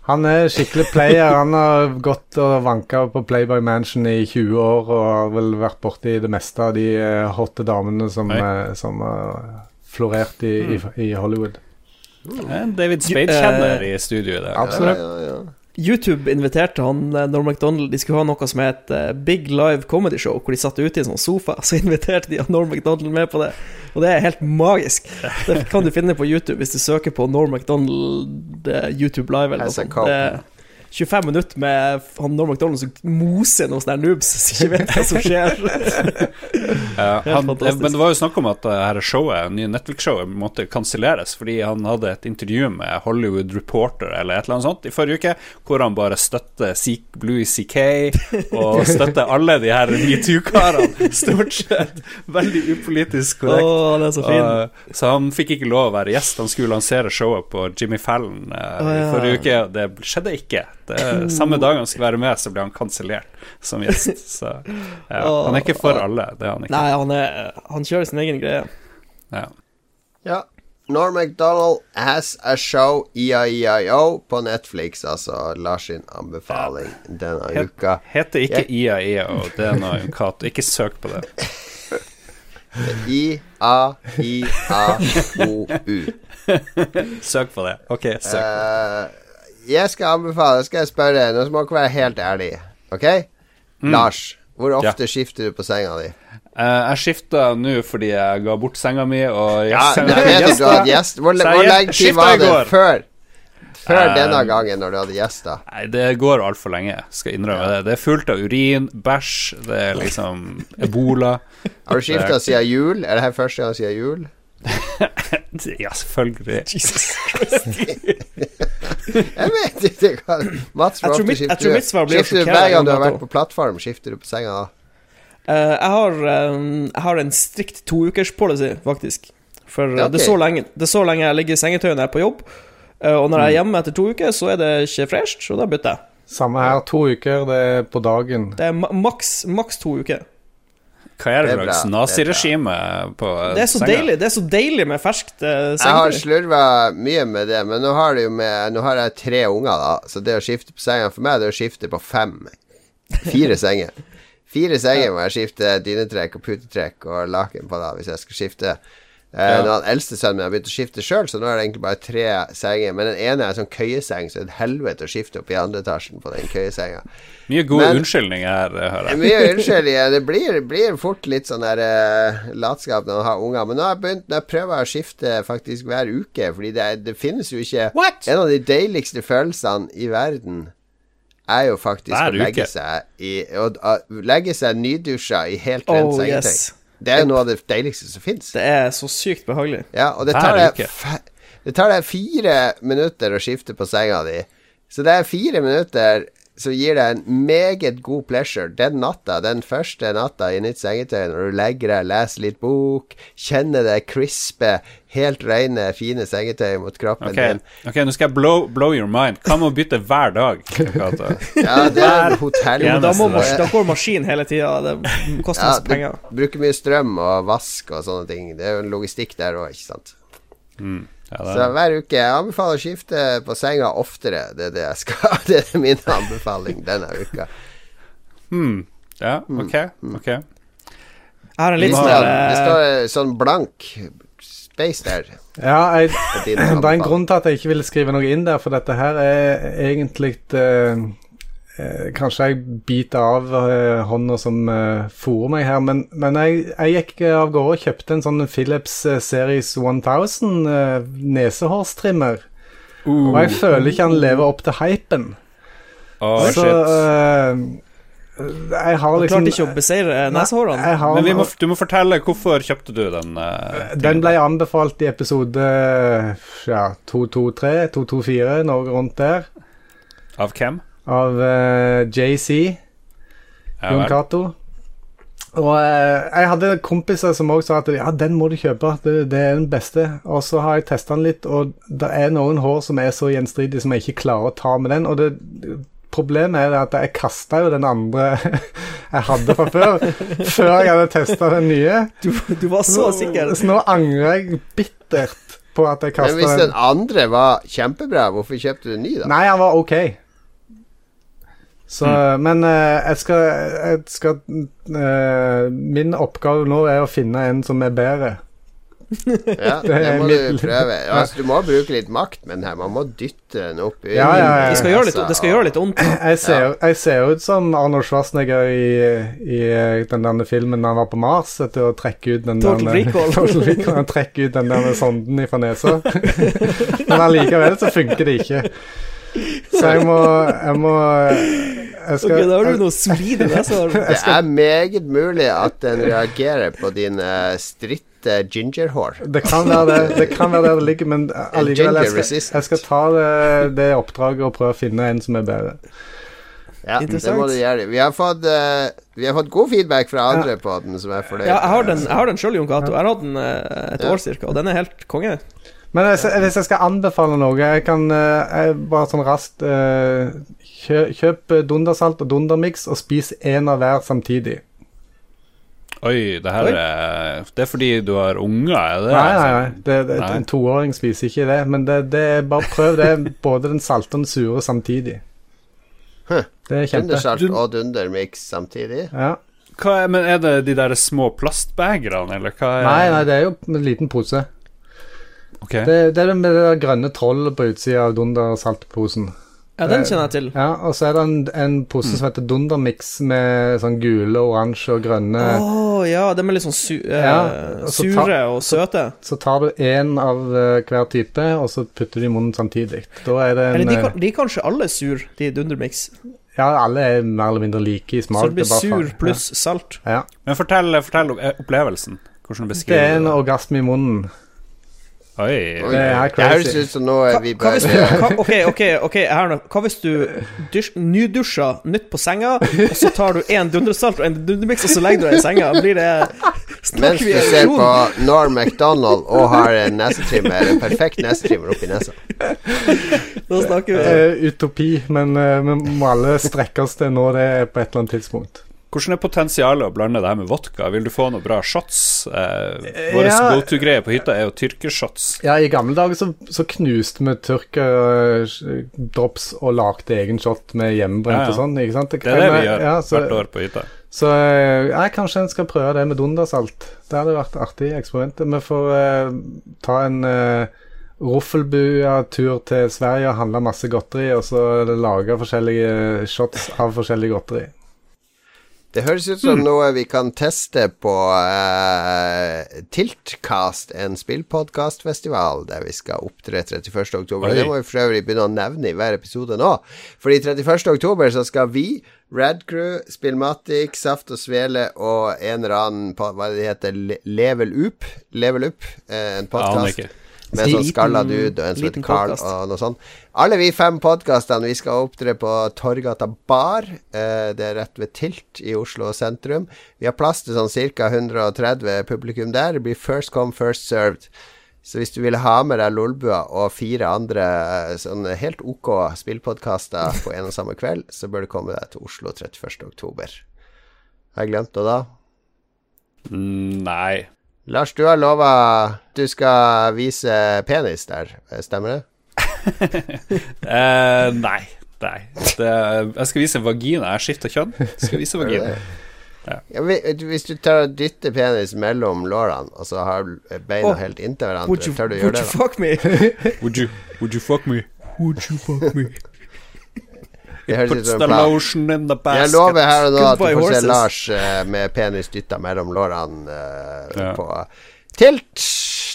S5: Han er skikkelig player. Han har gått og vanka på Playboy Mansion i 20 år og har vel vært borti det meste av de eh, hotte damene som, eh, som har florert i, i, i Hollywood.
S3: David Spade-kjenner i studio der.
S5: Absolutt.
S2: Ja, ja, ja.
S4: YouTube inviterte han eh, Norm MacDonald De skulle ha noe som het eh, Big Live Comedy Show, hvor de satt ute i en sånn sofa. Så inviterte de Norm MacDonald med på det. Og det er helt magisk. Det kan du finne på YouTube hvis du søker på Norm MacDonald eh, YouTube Live. Eller noe sånt.
S2: Cop.
S4: Det er 25 minutter med han Norm MacDonald som moser noen sånne noobs som ikke vet hva som skjer.
S3: Ja, han, men det var jo snakk om at det her showet, nye Netflix-showet måtte kanselleres fordi han hadde et intervju med Hollywood Reporter eller et eller annet sånt i forrige uke, hvor han bare støtter Louis CK og støtter alle de her metoo-karene. Stort sett veldig upolitisk
S4: korrekt.
S3: korrekt.
S4: det er så fin.
S3: Og, så han fikk ikke lov å være gjest. Han skulle lansere showet på Jimmy Fallon
S4: uh,
S3: oh,
S4: ja.
S3: i forrige uke, og det skjedde ikke. Det, samme dag han skulle være med, så ble han kansellert som gjest. Så ja, han er ikke for alle. Det er han ikke.
S4: Nei, han, er, han kjører sin egen greie.
S3: Ja.
S2: Ja. Norm MacDonald has a show, IAIO, på Netflix. Altså Lars sin anbefaling denne
S3: Het-
S2: uka.
S3: Heter ikke IAIO, det er noe Cato. Ikke søk på det.
S2: I-A-I-A-O-U.
S3: Søk på det. Ok, søk.
S2: Eh, jeg skal anbefale, skal jeg spørre, nå må dere være helt ærlige, OK? Lars, hvor ofte skifter du på senga di?
S3: Uh, jeg skifta nå fordi jeg ga bort senga mi, og
S2: Ja, at du hadde gjest. Hvor, hvor lenge tid var det før? Før
S3: Eh,
S2: denne gangen, når du hadde gjester?
S3: Nei, det går altfor lenge, skal jeg innrømme det. Det er fullt av urin, bæsj, det er liksom ebola.
S2: Har du skifta siden jul? Er det her første gang siden jul?
S3: Ja, selvfølgelig.
S2: Jeg vet ikke hva Mats, skifter du? Skifter du hver gang du har vært på plattform? Skifter du på senga da?
S4: Uh, jeg, har, um, jeg har en strikt toukerspolicy, faktisk. For eh,
S2: Ja,
S4: det, er så lenge, det er så lenge jeg ligger i sengetøy når jeg er på jobb. Uh, og når jeg
S2: Mm.
S4: er hjemme etter to uker, så er det ikke fresht, og da bytter jeg.
S5: Samme her. To uker, det er på dagen.
S4: Det er ma maks, maks to uker.
S3: Hva er det
S2: Det
S3: slags naziregime på
S4: Det er så
S3: senga?
S4: deilig Det er så deilig med ferskt sengetøy.
S2: Jeg har slurva mye med det, men nå har, det jo med, nå har jeg tre unger, da. Så det å skifte på senga for meg, det er å skifte på fem. Fire senger. Fire senger må jeg skifte dynetrekk og putetrekk og laken på da, hvis jeg skal skifte. Eh, Når han eldste sønnen min har begynt å skifte sjøl, så nå er det egentlig bare tre senger. Men den ene er en sånn køyeseng, så det er et helvete å skifte opp i andre etasjen på den køyesenga.
S3: Mye god
S2: Men-
S3: unnskyldning her, hører jeg.
S2: Mye unnskyldninger. Det blir, blir fort litt sånn der uh, latskap når man har unger. Men nå har jeg begynt Nå prøver jeg å skifte faktisk hver uke, fordi det, det finnes jo ikke En av de deiligste følelsene i verden er jo faktisk
S3: Hver
S2: å legge
S3: uke.
S2: seg i Å å legge seg nydusja i helt rent
S4: Oh,
S2: sengetøy.
S4: yes.
S2: Det er jo noe av det deiligste som fins.
S4: Det er så sykt behagelig.
S2: Ja, og det tar, deg, det tar deg fire minutter å skifte på senga di. Så det er fire minutter som gir det en meget god pleasure den natta, den første natta i nytt sengetøy, når du legger deg, leser litt bok, kjenner det krispe, helt rene, fine sengetøy mot kroppen
S3: Ok,
S2: din.
S3: ok, nå skal jeg blow, blow your mind. Hva med å bytte hver dag?
S2: Ja, det er hotell.
S3: Ja,
S4: Da, mas- da går maskinen hele tida. Det koster
S2: Ja,
S4: masse penger.
S2: bruker mye strøm og vask og sånne ting. Det er jo en logistikk der òg, ikke sant.
S3: Ja,
S2: Så hver uke Jeg anbefaler å skifte på senga oftere. Det er det jeg skal. Det er min anbefaling denne uka.
S3: hmm, ja, ok. ok
S4: Jeg har en litt
S2: Det
S4: sånn
S2: står, det
S4: eh,
S2: står sånn blank space der.
S5: Ja, jeg, det er en grunn til at jeg ikke ville skrive noe inn der, for dette her er egentlig eh, eh, Kanskje jeg biter av eh, hånda som eh, fôrer meg her, men, men jeg, jeg gikk eh, av gårde og kjøpte en sånn Philips eh, Series 1000 eh, nesehårstrimmer. Og jeg føler ikke han lever opp til hypen.
S3: Åh,
S5: Så
S3: shit.
S5: eh, jeg har liksom Du
S4: klarte ikke å beseire nesehårene.
S5: har,
S3: Men vi må, du må fortelle hvorfor kjøpte du den? eh,
S5: Den ble anbefalt i episode ja, 223, 224, noe rundt der,
S3: av hvem?
S5: Av uh, JC,
S3: Ja,
S5: Jon. Cato. Og eh, jeg hadde kompiser som også sa at ja, den må du kjøpe, det, det er den beste. Og så har jeg testa den litt, og det er noen hår som er så gjenstridige som jeg ikke klarer å ta med den. Og det, problemet er at jeg kasta jo den andre jeg hadde fra før, før jeg hadde testa den nye.
S4: Du, du var så sikker.
S5: Så nå angrer jeg bittert på at jeg
S2: Men hvis den andre var kjempebra, hvorfor kjøpte du en ny, da?
S5: Nei, han var ok. Så, Men eh, jeg skal, jeg skal eh, Min oppgave nå er å finne en som er bedre.
S2: Ja,
S5: Det
S2: må du prøve. Altså, du må bruke litt makt med den her. Man må dytte den opp
S5: Ja, ja, ja.
S4: Det skal gjøre litt, det skal gjøre litt vondt.
S5: Jeg ser, jeg ser ut som Arnold Schwarzenegger i, i den derne filmen da han var på Mars etter å trekke ut den
S4: Total
S5: derne- Total Recall. Han ut den der sonden fra nesa. Men allikevel så funker det ikke. Så jeg må Jeg må jeg skal,
S4: okay, da har du noe solid i nesa.
S2: Det er meget mulig at den reagerer på dine stritte gingerhår.
S5: Det kan være det, det kan være der det ligger, men allikevel jeg skal, jeg skal ta det, det oppdraget og prøve å finne en som er bedre.
S2: Ja, det må du gjøre. Vi har fått, uh, vi har fått god feedback fra andre på den som er fornøyd.
S4: Ja, jeg har den, jeg har den sjøl, Jon Cato. Jeg har hatt den eh, et
S2: Ja.
S4: år cirka, og den er helt konge.
S5: Men hvis jeg, hvis jeg skal anbefale noe Jeg kan eh, jeg, bare sånn raskt eh, kjø, Kjøp Dundersalt og dundermiks og spis én av hver samtidig.
S3: Oi, det her
S4: Oi.
S3: er Det er fordi du har unger, er det?
S5: Nei, nei, nei. Det, det,
S3: Nei.
S5: En toåring spiser ikke det. Men det, det er bare prøv det. Både den salte og den sure samtidig.
S2: Huh.
S5: Det er kjempe.
S2: Dundersalt og dundermiks samtidig.
S5: Ja.
S3: Hva er, men er det de der små plastbagerne, eller hva er
S5: Nei, nei, det er jo en liten pose.
S3: Ok.
S5: Det, det er det med det der grønne trollet på utsida av Dundersaltposen.
S4: Ja, den kjenner jeg til.
S5: Ja, og så er det en, en pose som heter Dundermix med sånn gule, oransje og grønne.
S4: Å ja, de er litt sånn su eh,
S5: Ja, og så ta-
S4: sure og søte.
S5: Så tar du én av eh, hver type, og så putter du i munnen samtidig. Da er det en
S4: Eller de,
S5: eh,
S4: kan, de er kanskje alle sur, de Dundermix.
S5: Ja, alle er mer eller mindre like i smak.
S4: Så det blir
S5: bare
S4: sur pluss salt.
S5: Ja.
S3: Men fortell, fortell opplevelsen. Hvordan.
S5: Hvordan Det
S3: Det
S5: er en orgasme i munnen.
S3: Oi.
S2: Oi,
S5: Det er
S2: det høres ut som nå
S4: er
S2: vi
S4: hva
S2: bør
S4: hva, Ok, ok, ok, her nå. Hva hvis du dusj, nydusja nytt på senga, og så tar du én dundersalt og en dundermiks, og så legger du deg i senga? Blir det
S2: Mens du ser på? Norm MacDonald og har en nesetrimmer, en perfekt nesetrimmer oppi nesa.
S4: Da snakker vi
S5: Uh, utopi, men vi uh, må alle strekke oss til nå det er på et eller annet tidspunkt.
S3: Hvordan er potensialet å blande det her med vodka? Vil du få noe bra shots? Eh, Vår
S5: Ja.
S3: go to-greie på hytta er jo tyrkershots.
S5: Ja, i gamle dager så, så knuste vi tyrkerdrops og lagde egen shot med hjemmebrent
S3: Ja, ja.
S5: og sånn, ikke sant?
S3: Det er det vi gjør
S5: så,
S3: hvert år på hytta.
S5: Så jeg, kanskje en skal prøve det med dundersalt. Det hadde vært artig eksperiment. Vi får eh, ta en eh, Ruffelbua-tur til Sverige og handle masse godteri, og så lage forskjellige shots av forskjellig godteri.
S2: Det høres ut som noe vi kan teste på uh, Tiltcast, en spillpodkastfestival der vi skal opptre 31. oktober.
S3: Oi.
S2: Det må vi for øvrig begynne å nevne i hver episode nå. Fordi 31. oktober så skal vi, Radcrew, Spillmatic, Saft og Svele og en eller annen Hva det heter Level Up? Level Up, eh, en podkast.
S3: ikke.
S2: Med en sånn skalla dude og en som heter Carl
S4: podcast.
S2: og noe sånt. Alle vi fem podkastene, vi skal opptre på Torgata Bar. Eh, det er rett ved Tilt i Oslo sentrum. Vi har plass til sånn ca. 130 publikum der. Det blir first come, first served. Så hvis du vil ha med deg Lolbua og fire andre sånn helt OK spillpodkaster på en og samme kveld, så bør du komme deg til Oslo 31. oktober. Har jeg glemt noe da?
S3: Mm, Nei.
S2: Lars, du har lova du skal vise penis der, stemmer det?
S3: Eh, nei. Nei. Det, jeg skal vise vagina. Jeg skifter kjønn. Jeg skal vise vagina.
S2: Ja, vi- Hvis du tar og dytter penis mellom lårene, og så har beina
S4: oh,
S2: helt inntil hverandre, tør du gjøre
S4: you
S2: Would you
S4: fuck me?
S3: Would you, would you fuck me? Would you fuck me?
S2: Ut
S3: Puts the lotion in the basket.
S2: Jeg lover her og nå at du får se. Lars eh, med penis dytta mellom lårene eh,
S3: Ja.
S2: på Tilt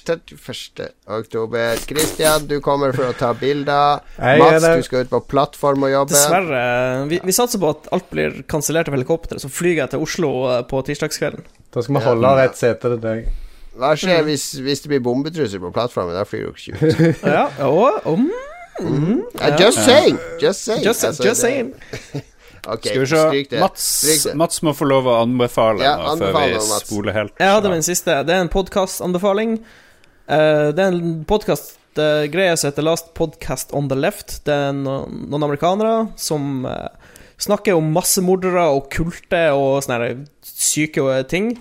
S2: 31. oktober. Christian, du kommer for å ta bilder.
S5: Jeg er
S2: Mats, du skal ut på plattform og jobbe.
S4: Dessverre. Vi, vi satser på at alt blir kansellert av helikopter, så flyr jeg til Oslo eh, på tirsdagskvelden.
S5: Da skal vi holde av et sete til deg.
S2: Hva skjer hvis, hvis det blir bombetrusler på plattformen? Da flyr du ikke ut.
S4: Ja, og om
S2: Eh, just saying! Just saying.
S4: Just,
S2: Altså,
S4: just saying.
S2: Ok,
S3: Skal vi se. Mats, Mats må få lov å anbefale
S2: Ja,
S3: nå, før vi
S2: Mats.
S3: spoler helt.
S4: Jeg hadde min siste. Det er en podkastanbefaling. Uh, det er en podkastgreie som heter Last Podcast On The Left. Det er noen, noen amerikanere som uh, snakker om massemordere og kulte og sånne syke ting.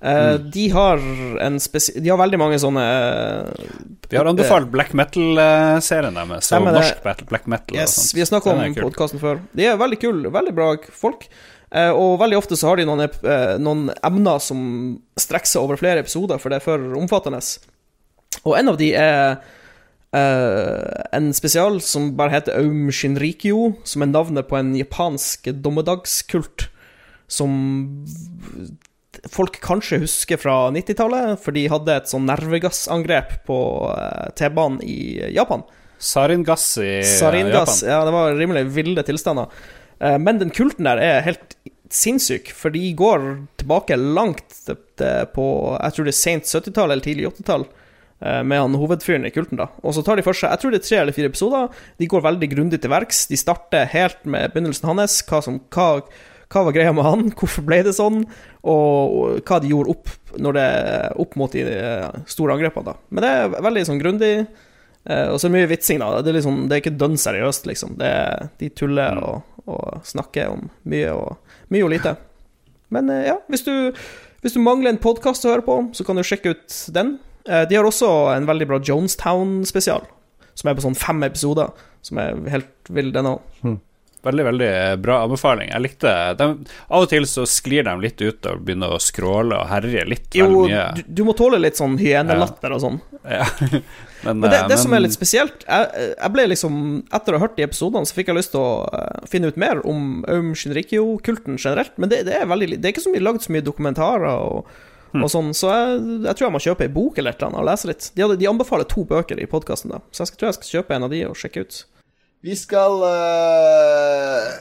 S4: Eh, de, har en de har veldig mange sånne eh,
S3: Vi har anbefalt black metal-serien deres, og norsk black metal.
S4: Yes, vi har snakket om podkasten før. De er veldig kule, veldig bra folk. Eh, og veldig ofte så har de noen, eh, noen emner som strekker seg over flere episoder, for det er for omfattende. Og en av de er Uh, en spesial som bare heter Aum Shinrikyo, som er navnet på en japansk dommedagskult som folk kanskje husker fra 90-tallet, for de hadde et sånn nervegassangrep på eh, T-banen i Japan.
S3: Saringass i
S4: Saringass.
S3: Japan.
S4: Ja, det var rimelig ville tilstander. Eh, Men den kulten der er helt sinnssyk, for de går tilbake langt på Jeg tror det er sent 70-tall eller tidlig 80-tall. eh, Med han hovedfyren i kulten, da. Og så tar de for seg Jeg tror det er tre eller fire episoder. De går veldig grundig til verks. De starter helt med begynnelsen hans. Hva, som, hva, hva var greia med han? Hvorfor ble det sånn? Og, hva de gjorde opp Når det opp mot de eh, store angrepene, da. Men det er veldig sånn grundig. Eh, og så mye vitsing, da. Det er, liksom, det er ikke dønn seriøst, liksom. Det er, de tuller og, og snakker om mye og, mye og lite. Men eh, ja, hvis du, hvis du mangler en podkast å høre på, så kan du sjekke ut den. Eh, de har også en veldig bra Jonestown-spesial, som er på sånn fem episoder, som er helt vill, den òg.
S3: Veldig, veldig bra anbefaling. Jeg likte de, Av og til så sklir de litt ut og begynner å skråle og herje litt
S4: Jo,
S3: vel mye.
S4: du, du må tåle litt sånn hyenelatter og sånn.
S3: Ja. Men,
S4: Men det, det
S3: men...
S4: som er litt spesielt jeg, jeg ble liksom Etter å ha hørt de episodene, så fikk jeg lyst til å eh, finne ut mer om Aum Shinrikyo-kulten generelt. Men det, det er veldig Det er ikke så mye lagd så mye dokumentarer og,
S3: hmm.
S4: og sånn, så jeg, jeg tror jeg må kjøpe ei bok eller et eller annet og lese litt. De, hadde, de anbefaler to bøker i podkasten, så jeg skal, tror jeg skal kjøpe en av de og sjekke ut.
S2: Vi skal uh,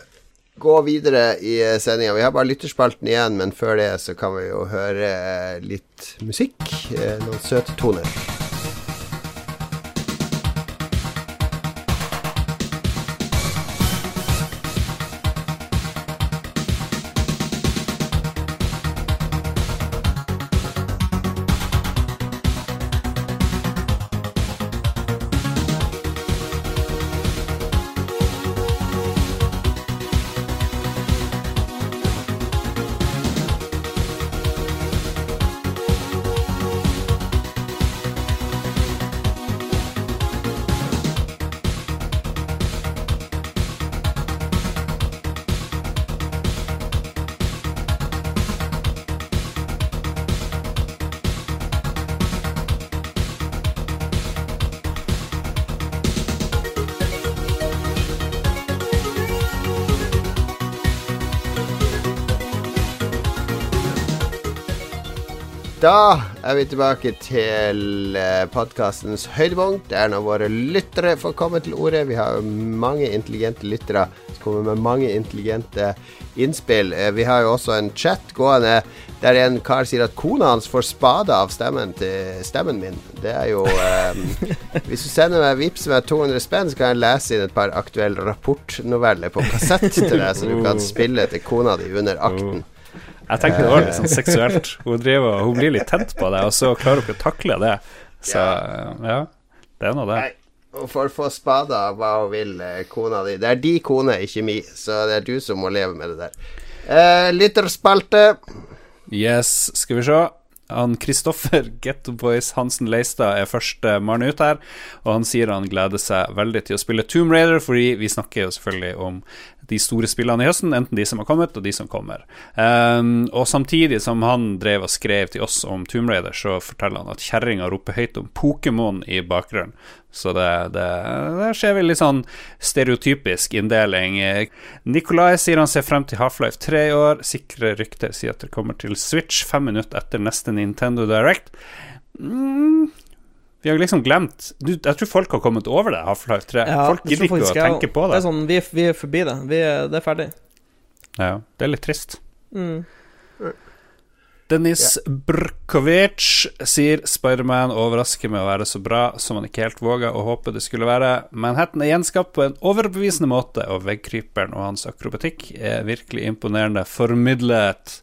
S2: gå videre i sendinga. Vi har bare lytterspalten igjen, men før det så kan vi jo høre eh, litt musikk. eh, Noen søte toner. Da er vi tilbake til podkastens høydepunkt. Det er når våre lyttere får komme til orde. Vi har mange intelligente lyttere som kommer med mange intelligente innspill. Eh, Vi har jo også en chat gående der en kar sier at kona hans får spade av stemmen til stemmen min. Det er jo um, Hvis du sender meg vips med 200 spenn, så kan jeg lese inn et par aktuelle rapportnoveller på kassett til deg, så du kan spille til kona di under akten.
S3: Jeg tenkte det var litt sånn seksuelt. Hun, driver, hun blir litt tent på det, og så klarer hun ikke å takle det. Så ja, det er nå det.
S2: Hun får få spada av hva hun vil, eh, kona di. Det er de kone, ikke mi, så det er du som må leve med det der. Eh, lytterspalte.
S3: Yes, skal vi se. Han Kristoffer Getto Boys Hansen Leistad er første mann ut her, og han sier han gleder seg veldig til å spille Tomb Raider, fordi vi snakker jo selvfølgelig om de store spillene i høsten, enten de som har kommet, og de som kommer. Um, og samtidig som han drev og skrev til oss om Tomb Raider, så forteller han at kjerringa roper høyt om Pokémon i bakgrunnen. Så det, det, det skjer vel litt sånn stereotypisk inndeling. Nikolai sier han ser frem til Half-Life 3 i år. Sikre rykter sier at det kommer til Switch fem minutter etter neste Nintendo Direct. Mm, vi har liksom glemt du, Jeg tror folk har kommet over det, Half-Life 3.
S4: Ja,
S3: folk gidder ikke å tenke på
S4: Det
S3: det.
S4: er sånn, vi vi er forbi det. Vi det er ferdig.
S3: Ja, det er litt trist.
S4: Mm.
S3: Dennis Brkovic sier Spiderman overrasker med å være så bra som han ikke helt våga å håpe det skulle være. Manhattan er gjenskapt på en overbevisende måte, og veggkryperen og hans akrobatikk er virkelig imponerende formidlet.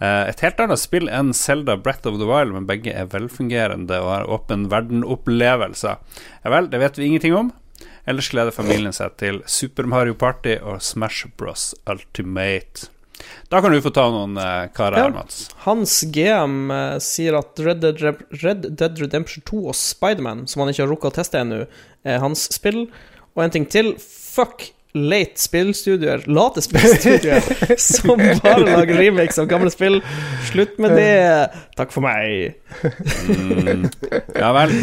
S3: Eh, Et helt annet spill enn Zelda Breath of the Wild, men begge er velfungerende og har åpen verden-opplevelser. Ja vel, det vet vi ingenting om. Ellers gleder familien seg til Super Mario Party og Smash Bros Ultimate. Da kan du få ta noen uh, karer her,
S4: Ja.
S3: Mats.
S4: Hans GM eh, sier at Red Dead, Re Red Dead Redemption 2 og Spiderman, som han ikke har rukket å teste ennå, er hans spill. Og en ting til. Fuck late spillstudioer, late spillstudioer, som bare lager remakes av gamle spill. Slutt med det. Takk for meg.
S3: Mm. Ja vel.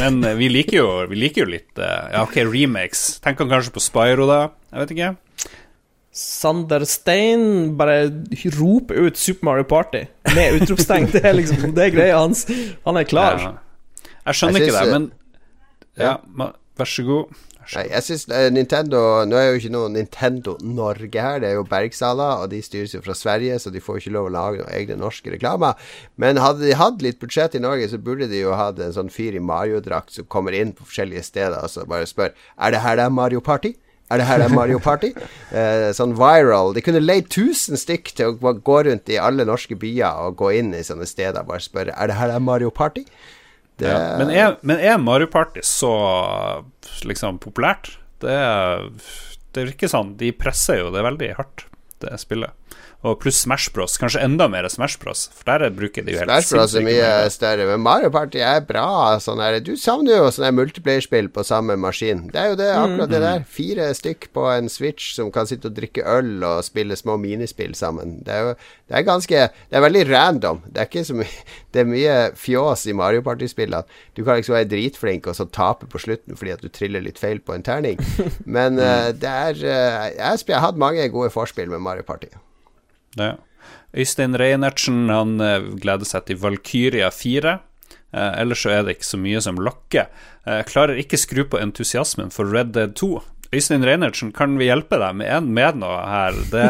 S3: Men vi liker jo, vi liker jo litt eh, Ja, ok, remakes. Tenker han kanskje på Spyro, da? Jeg vet ikke.
S4: Sander Stein bare roper ut Super Mario Party med utropstegn. Det er liksom Det er greia hans. Han er klar.
S3: Ja. Jeg skjønner
S2: Jeg
S3: ikke det, men Ja, ma- vær så god.
S2: Nei, jeg synes eh, Nintendo Nå er jo ikke noe Nintendo Norge her, det er jo Bergsala, og de styres jo fra Sverige, så de får ikke lov å lage noen egne norske reklamer. Men hadde de hatt litt budsjett i Norge, så burde de jo hatt en sånn fyr i Mario-drakt som kommer inn på forskjellige steder og så bare spør Er det her det er Mario Party? Er det her det er Mario Party? Eh, sånn viral. De kunne leid 1000 stykk til å gå rundt i alle norske byer og gå inn i sånne steder og bare spørre Er det her det er Mario Party? Det,
S3: Ja. Men, er, men er Mario Party så liksom populært? Det, det virker sånn. De presser jo det veldig hardt, det spillet. Og pluss Smash Bros. Kanskje enda mer Smash Bros. For der bruker de jo helt
S2: Smash Bros er mye større, men Mario Party er bra. Sånn her. Du savner jo sånne multiplayerspill på samme maskin. Det er jo det, akkurat det der. Fire stykk på en Switch som kan sitte og drikke øl og spille små minispill sammen. Det er jo det er ganske Det er veldig random. Det er ikke så mye Det er mye fjås i Mario Party-spillene. Du kan liksom være dritflink og så tape på slutten fordi at du triller litt feil på en terning. Men uh, det er uh, Jeg jeg har hatt mange gode forspill med Mario Party.
S3: Ja. Øystein Reinertsen han eh, gleder seg til Valkyria 4. Eh, ellers så er det ikke så mye som lokker. Eh, klarer ikke skru på entusiasmen for Red Dead 2. Øystein Reinertsen, kan vi hjelpe deg med, en, med noe her? Det,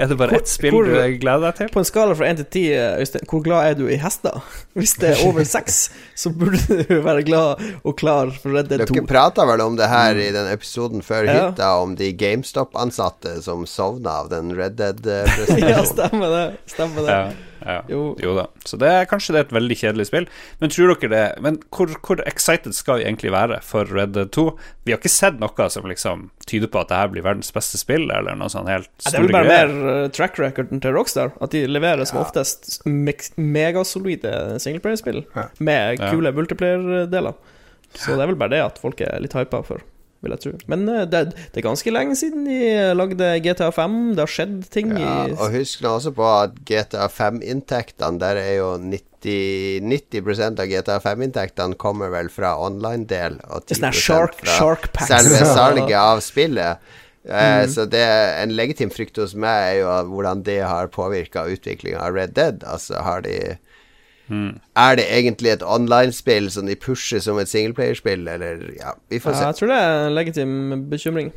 S3: er det bare ett spill
S4: hvor-
S3: du gleder deg til?
S4: På en skala fra 1 til 10, Øystein, hvor glad er du i hester? Hvis det er over 6, så burde du være glad og klar for Red Dead 2.
S2: Dere prata vel om det her i den episoden før
S4: Ja.
S2: hytta, om de GameStop-ansatte som sovna av den Red
S4: Ja,
S2: Dead-presentasjonen.
S4: stemmer det. Stemmer det.
S3: Ja, ja.
S4: Jo.
S3: Jo. da. Så det er kanskje det er et veldig kjedelig spill. Men tror dere det Men hvor, hvor excited skal vi egentlig være for Red Dead 2? Vi har ikke sett noe som liksom tyder på at det her blir verdens beste spill, eller noe sånn helt
S4: Ja, det er vel bare
S3: greier.
S4: mer uh, track recorden til Rockstar. At de leverer som oftest me megasolide singleplayerspill
S5: Ja.
S4: med
S3: Ja.
S4: kule multiplayer-deler. Så det er vel bare det at folk er litt hypa for, vil jeg tro. Men uh, det, det er ganske lenge siden de lagde GTA 5. Det har skjedd ting
S2: Ja,
S4: i
S2: og husk nå også på at GTA 5-inntektene, der er jo 90, 90% av GTA 5-inntektene kommer vel fra online-del, og 10
S4: Sånn shark-
S2: fra
S4: shark
S2: selve salget av spillet. Eh,
S4: Mm.
S2: Så det en legitim frykt hos meg er jo hvordan det har påvirka utviklinga av Red Dead. Altså har de Er det egentlig et online-spill som de pusher som et singleplayerspill, eller Ja, vi får
S4: ja,
S2: se.
S4: Jeg tror det er en legitim bekymring.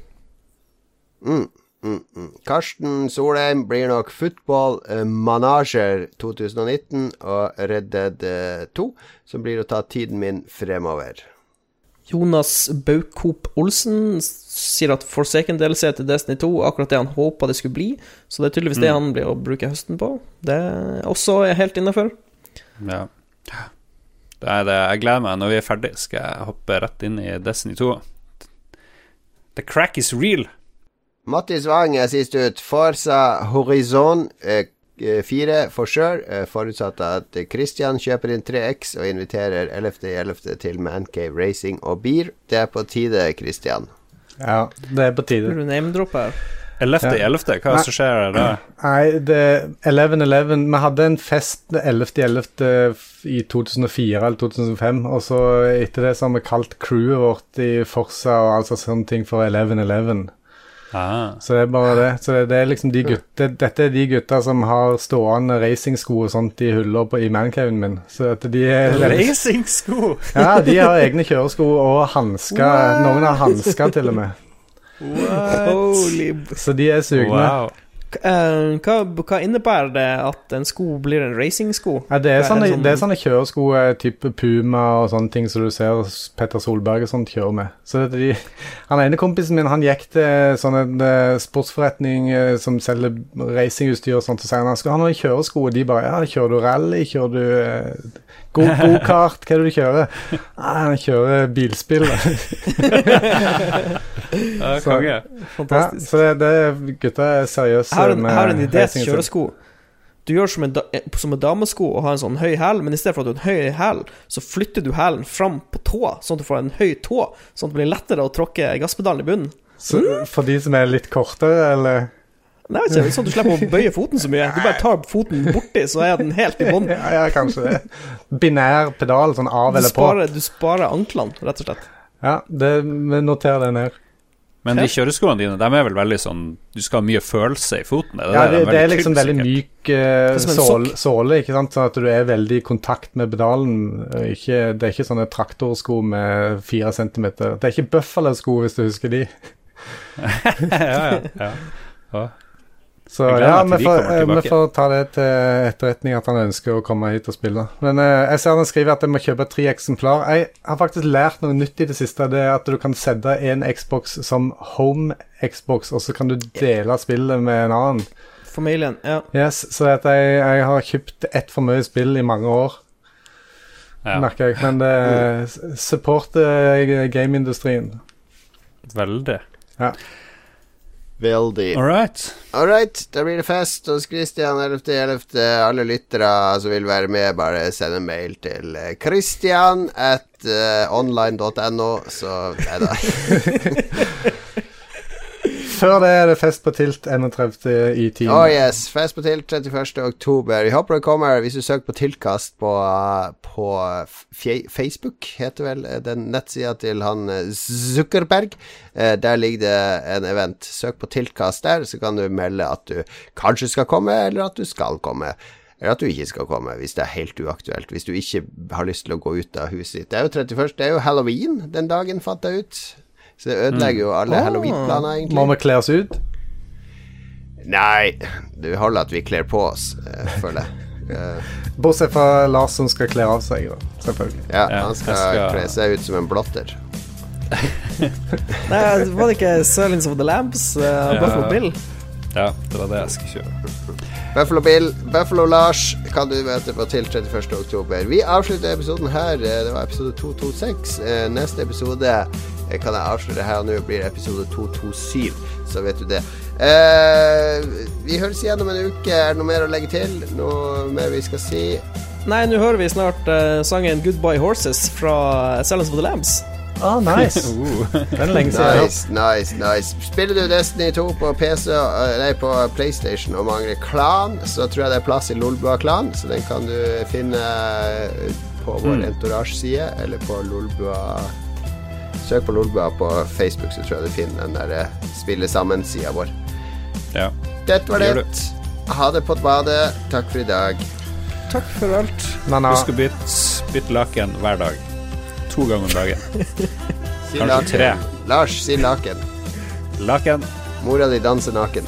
S2: Mm, mm, mm. Karsten Solheim blir nok Football eh, Manager 2019 og Red Dead eh, 2, som blir å ta tiden min fremover.
S4: Jonas Baukop Olsen sier at Forsaken DLC til Destiny 2 er akkurat det han håpa det skulle bli. Så det er tydeligvis det han blir å bruke høsten på. Det er også helt innafor.
S3: Ja. Det er det. Jeg gleder meg. Når vi er ferdig, skal jeg hoppe rett inn i Destiny 2. The crack is real.
S2: Mattis Wang er sist ut. Forsa Horizon eh, eh, 4 for sure, eh, forutsatt at Christian kjøper inn 3X og inviterer 11.11. til Mancave Racing og Beer. Det er på tide, Christian.
S5: Ja, det er på tide.
S4: Burde du name-droppe her?
S3: 11.11., hva er det som skjer da?
S5: Nei, det 11-11 Vi hadde en fest 11.11. i 2004 eller 2005, og så etter det så har vi kalt crewet vårt i Forsa og altså sånne ting for 11-11.
S3: Ah.
S5: Så det er bare det. Så det, det er liksom de gutte, Dette er de gutta som har stående racingsko og sånt i på, i mancaven min. Så at de er
S3: Racingsko!
S5: Ja, de har egne kjøresko og hansker. Noen har hansker til og med.
S4: Holy
S5: Så de er sugne.
S3: Wow.
S4: Eh, hva, hva innebærer det at en sko blir en racingsko?
S5: Ja, det er, sånne,
S4: sånn-
S5: det er sånne kjøresko eh, type Puma og sånne ting som du ser Petter Solberg og sånt kjøre med. Så det, de, han ene kompisen min han gikk til sånn en eh, sportsforretning som selger racingutstyr og sånt, og sier han han skal ha noen kjøresko, og de bare ja, kjører du rally, kjører du go-kart, hva er det du kjører? Nei, han kjører bilspill.
S3: Ja,
S5: Så-
S3: konge.
S5: Ja,
S4: Fantastisk.
S5: så det, det gutta er seriøse
S4: her, har en, jeg en idé til kjøresko. Du gjør som en, da, eh, som en damesko og har en sånn høy hæl, men i stedet for at du har en høy hæl, så flytter du hælen fram på tåa, sånn at du får en høy tå, sånn at det blir lettere å tråkke gasspedalen i bunnen.
S5: Så for de som er litt kortere, eller
S4: Nei, det er ikke, sånn at du slipper å bøye foten så mye. Du bare tar foten borti, så er den helt i bånn.
S5: Ja, ja, kanskje det. Binær pedal, sånn av eller på.
S4: du sparer anklene, rett og slett.
S5: Ja, det, vi noterer det ned.
S3: Men de kjøreskoene dine, de er vel veldig sånn Du skal ha mye følelse i foten? Er det
S5: Ja,
S3: det?
S5: det, er liksom veldig myk
S4: uh,
S5: sål, såle, ikke sant? sånn at du er veldig i kontakt med pedalen. Eh, Ikke, det er ikke sånne traktorsko med fire centimeter. Det er ikke Buffalo-sko, hvis du husker de.
S3: ja, ja, ja. Ja.
S5: Så ja, vi får, eh, vi får ta det til etterretning at han ønsker å komme hit og spille. Men eh, jeg ser han skriver at jeg må kjøpe tre eksemplar. Jeg har faktisk lært noe nytt i det siste. Det er at du kan sette en Xbox som home-Xbox, og så kan du dele spillet med en annen.
S4: Familien, ja.
S5: Yes, Så at jeg, jeg har kjøpt ett for mye spill i mange år,
S3: Ja,
S5: merker jeg. Men det supporter eh, gameindustrien.
S3: veldig.
S2: Veldig.
S3: All right.
S2: All right, da blir det fest hos Christian 11.11. Alle lyttere som vil være med, bare send en mail til eh, Christian at uh, online.no, så Nei da.
S5: Før det er det fest på Tilt 31. i 10.
S2: Oh yes, fest på Tilt 31. oktober. Vi håper det kommer hvis du søker på Tiltkast på, på Facebook, heter vel uh, den nettsida til han uh, Zuckerberg. Uh, der ligger det en event. Søk på Tiltkast der, så kan du melde at du kanskje skal komme, eller at du skal komme. Eller at du ikke skal komme, hvis det er helt uaktuelt. Hvis du ikke har lyst til å gå ut av huset ditt. Det er jo 31. Det er jo halloween den dagen, fant jeg ut. Så det ødelegger jo alle halloween-planer, egentlig.
S5: Må vi kle oss ut?
S2: Nei, det holder at vi kler på oss, eh, føler jeg. Eh,
S5: Bortsett fra Lars som skal kle av seg, da. Selvfølgelig.
S2: ja,
S3: Ja,
S2: han skal,
S3: jeg skal-
S2: kle seg ut som en blotter.
S4: Nei, var det ikke Silence of the Lambs? Uh, Buffalo Bill?
S3: Ja, det var det jeg skulle kjøre.
S2: Buffalo Bill, Buffalo Lars kan du møte på til 31. oktober. Vi avslutter episoden her. eh, Det var episode 226. Eh, Neste episode eh, kan jeg avsløre her og nå blir episode 227, så vet du det. Eh, vi høres igjen om en uke. Er det noe mer å legge til? Noe mer vi skal si?
S4: Nei, nå hører vi snart eh, sangen 'Goodbye Horses' fra Silence of the Lambs.
S5: Ah, nice. Den er lenge siden.
S2: Nice, nice, nice. Spiller du Destiny 2 på PC, eh, nei, på PlayStation og mangler klan, så tror jeg det er plass i Lolbua klan, så den kan du finne eh, på vår Entourage-side, eller på Lolbua Søk på Lolbua på Facebook, så tror jeg du finner den der eh, spille sammen-sida vår.
S3: Ja.
S2: Dette var
S3: det.
S2: det. Ha det på et bade. Takk for i dag.
S4: Takk for alt.
S5: Men,
S3: Husk å bytte, bytte laken hver dag. To ganger om dagen.
S2: Si
S3: Kanskje
S2: laken.
S3: tre.
S2: Lars, si laken.
S3: Laken.
S2: Mora di danser naken.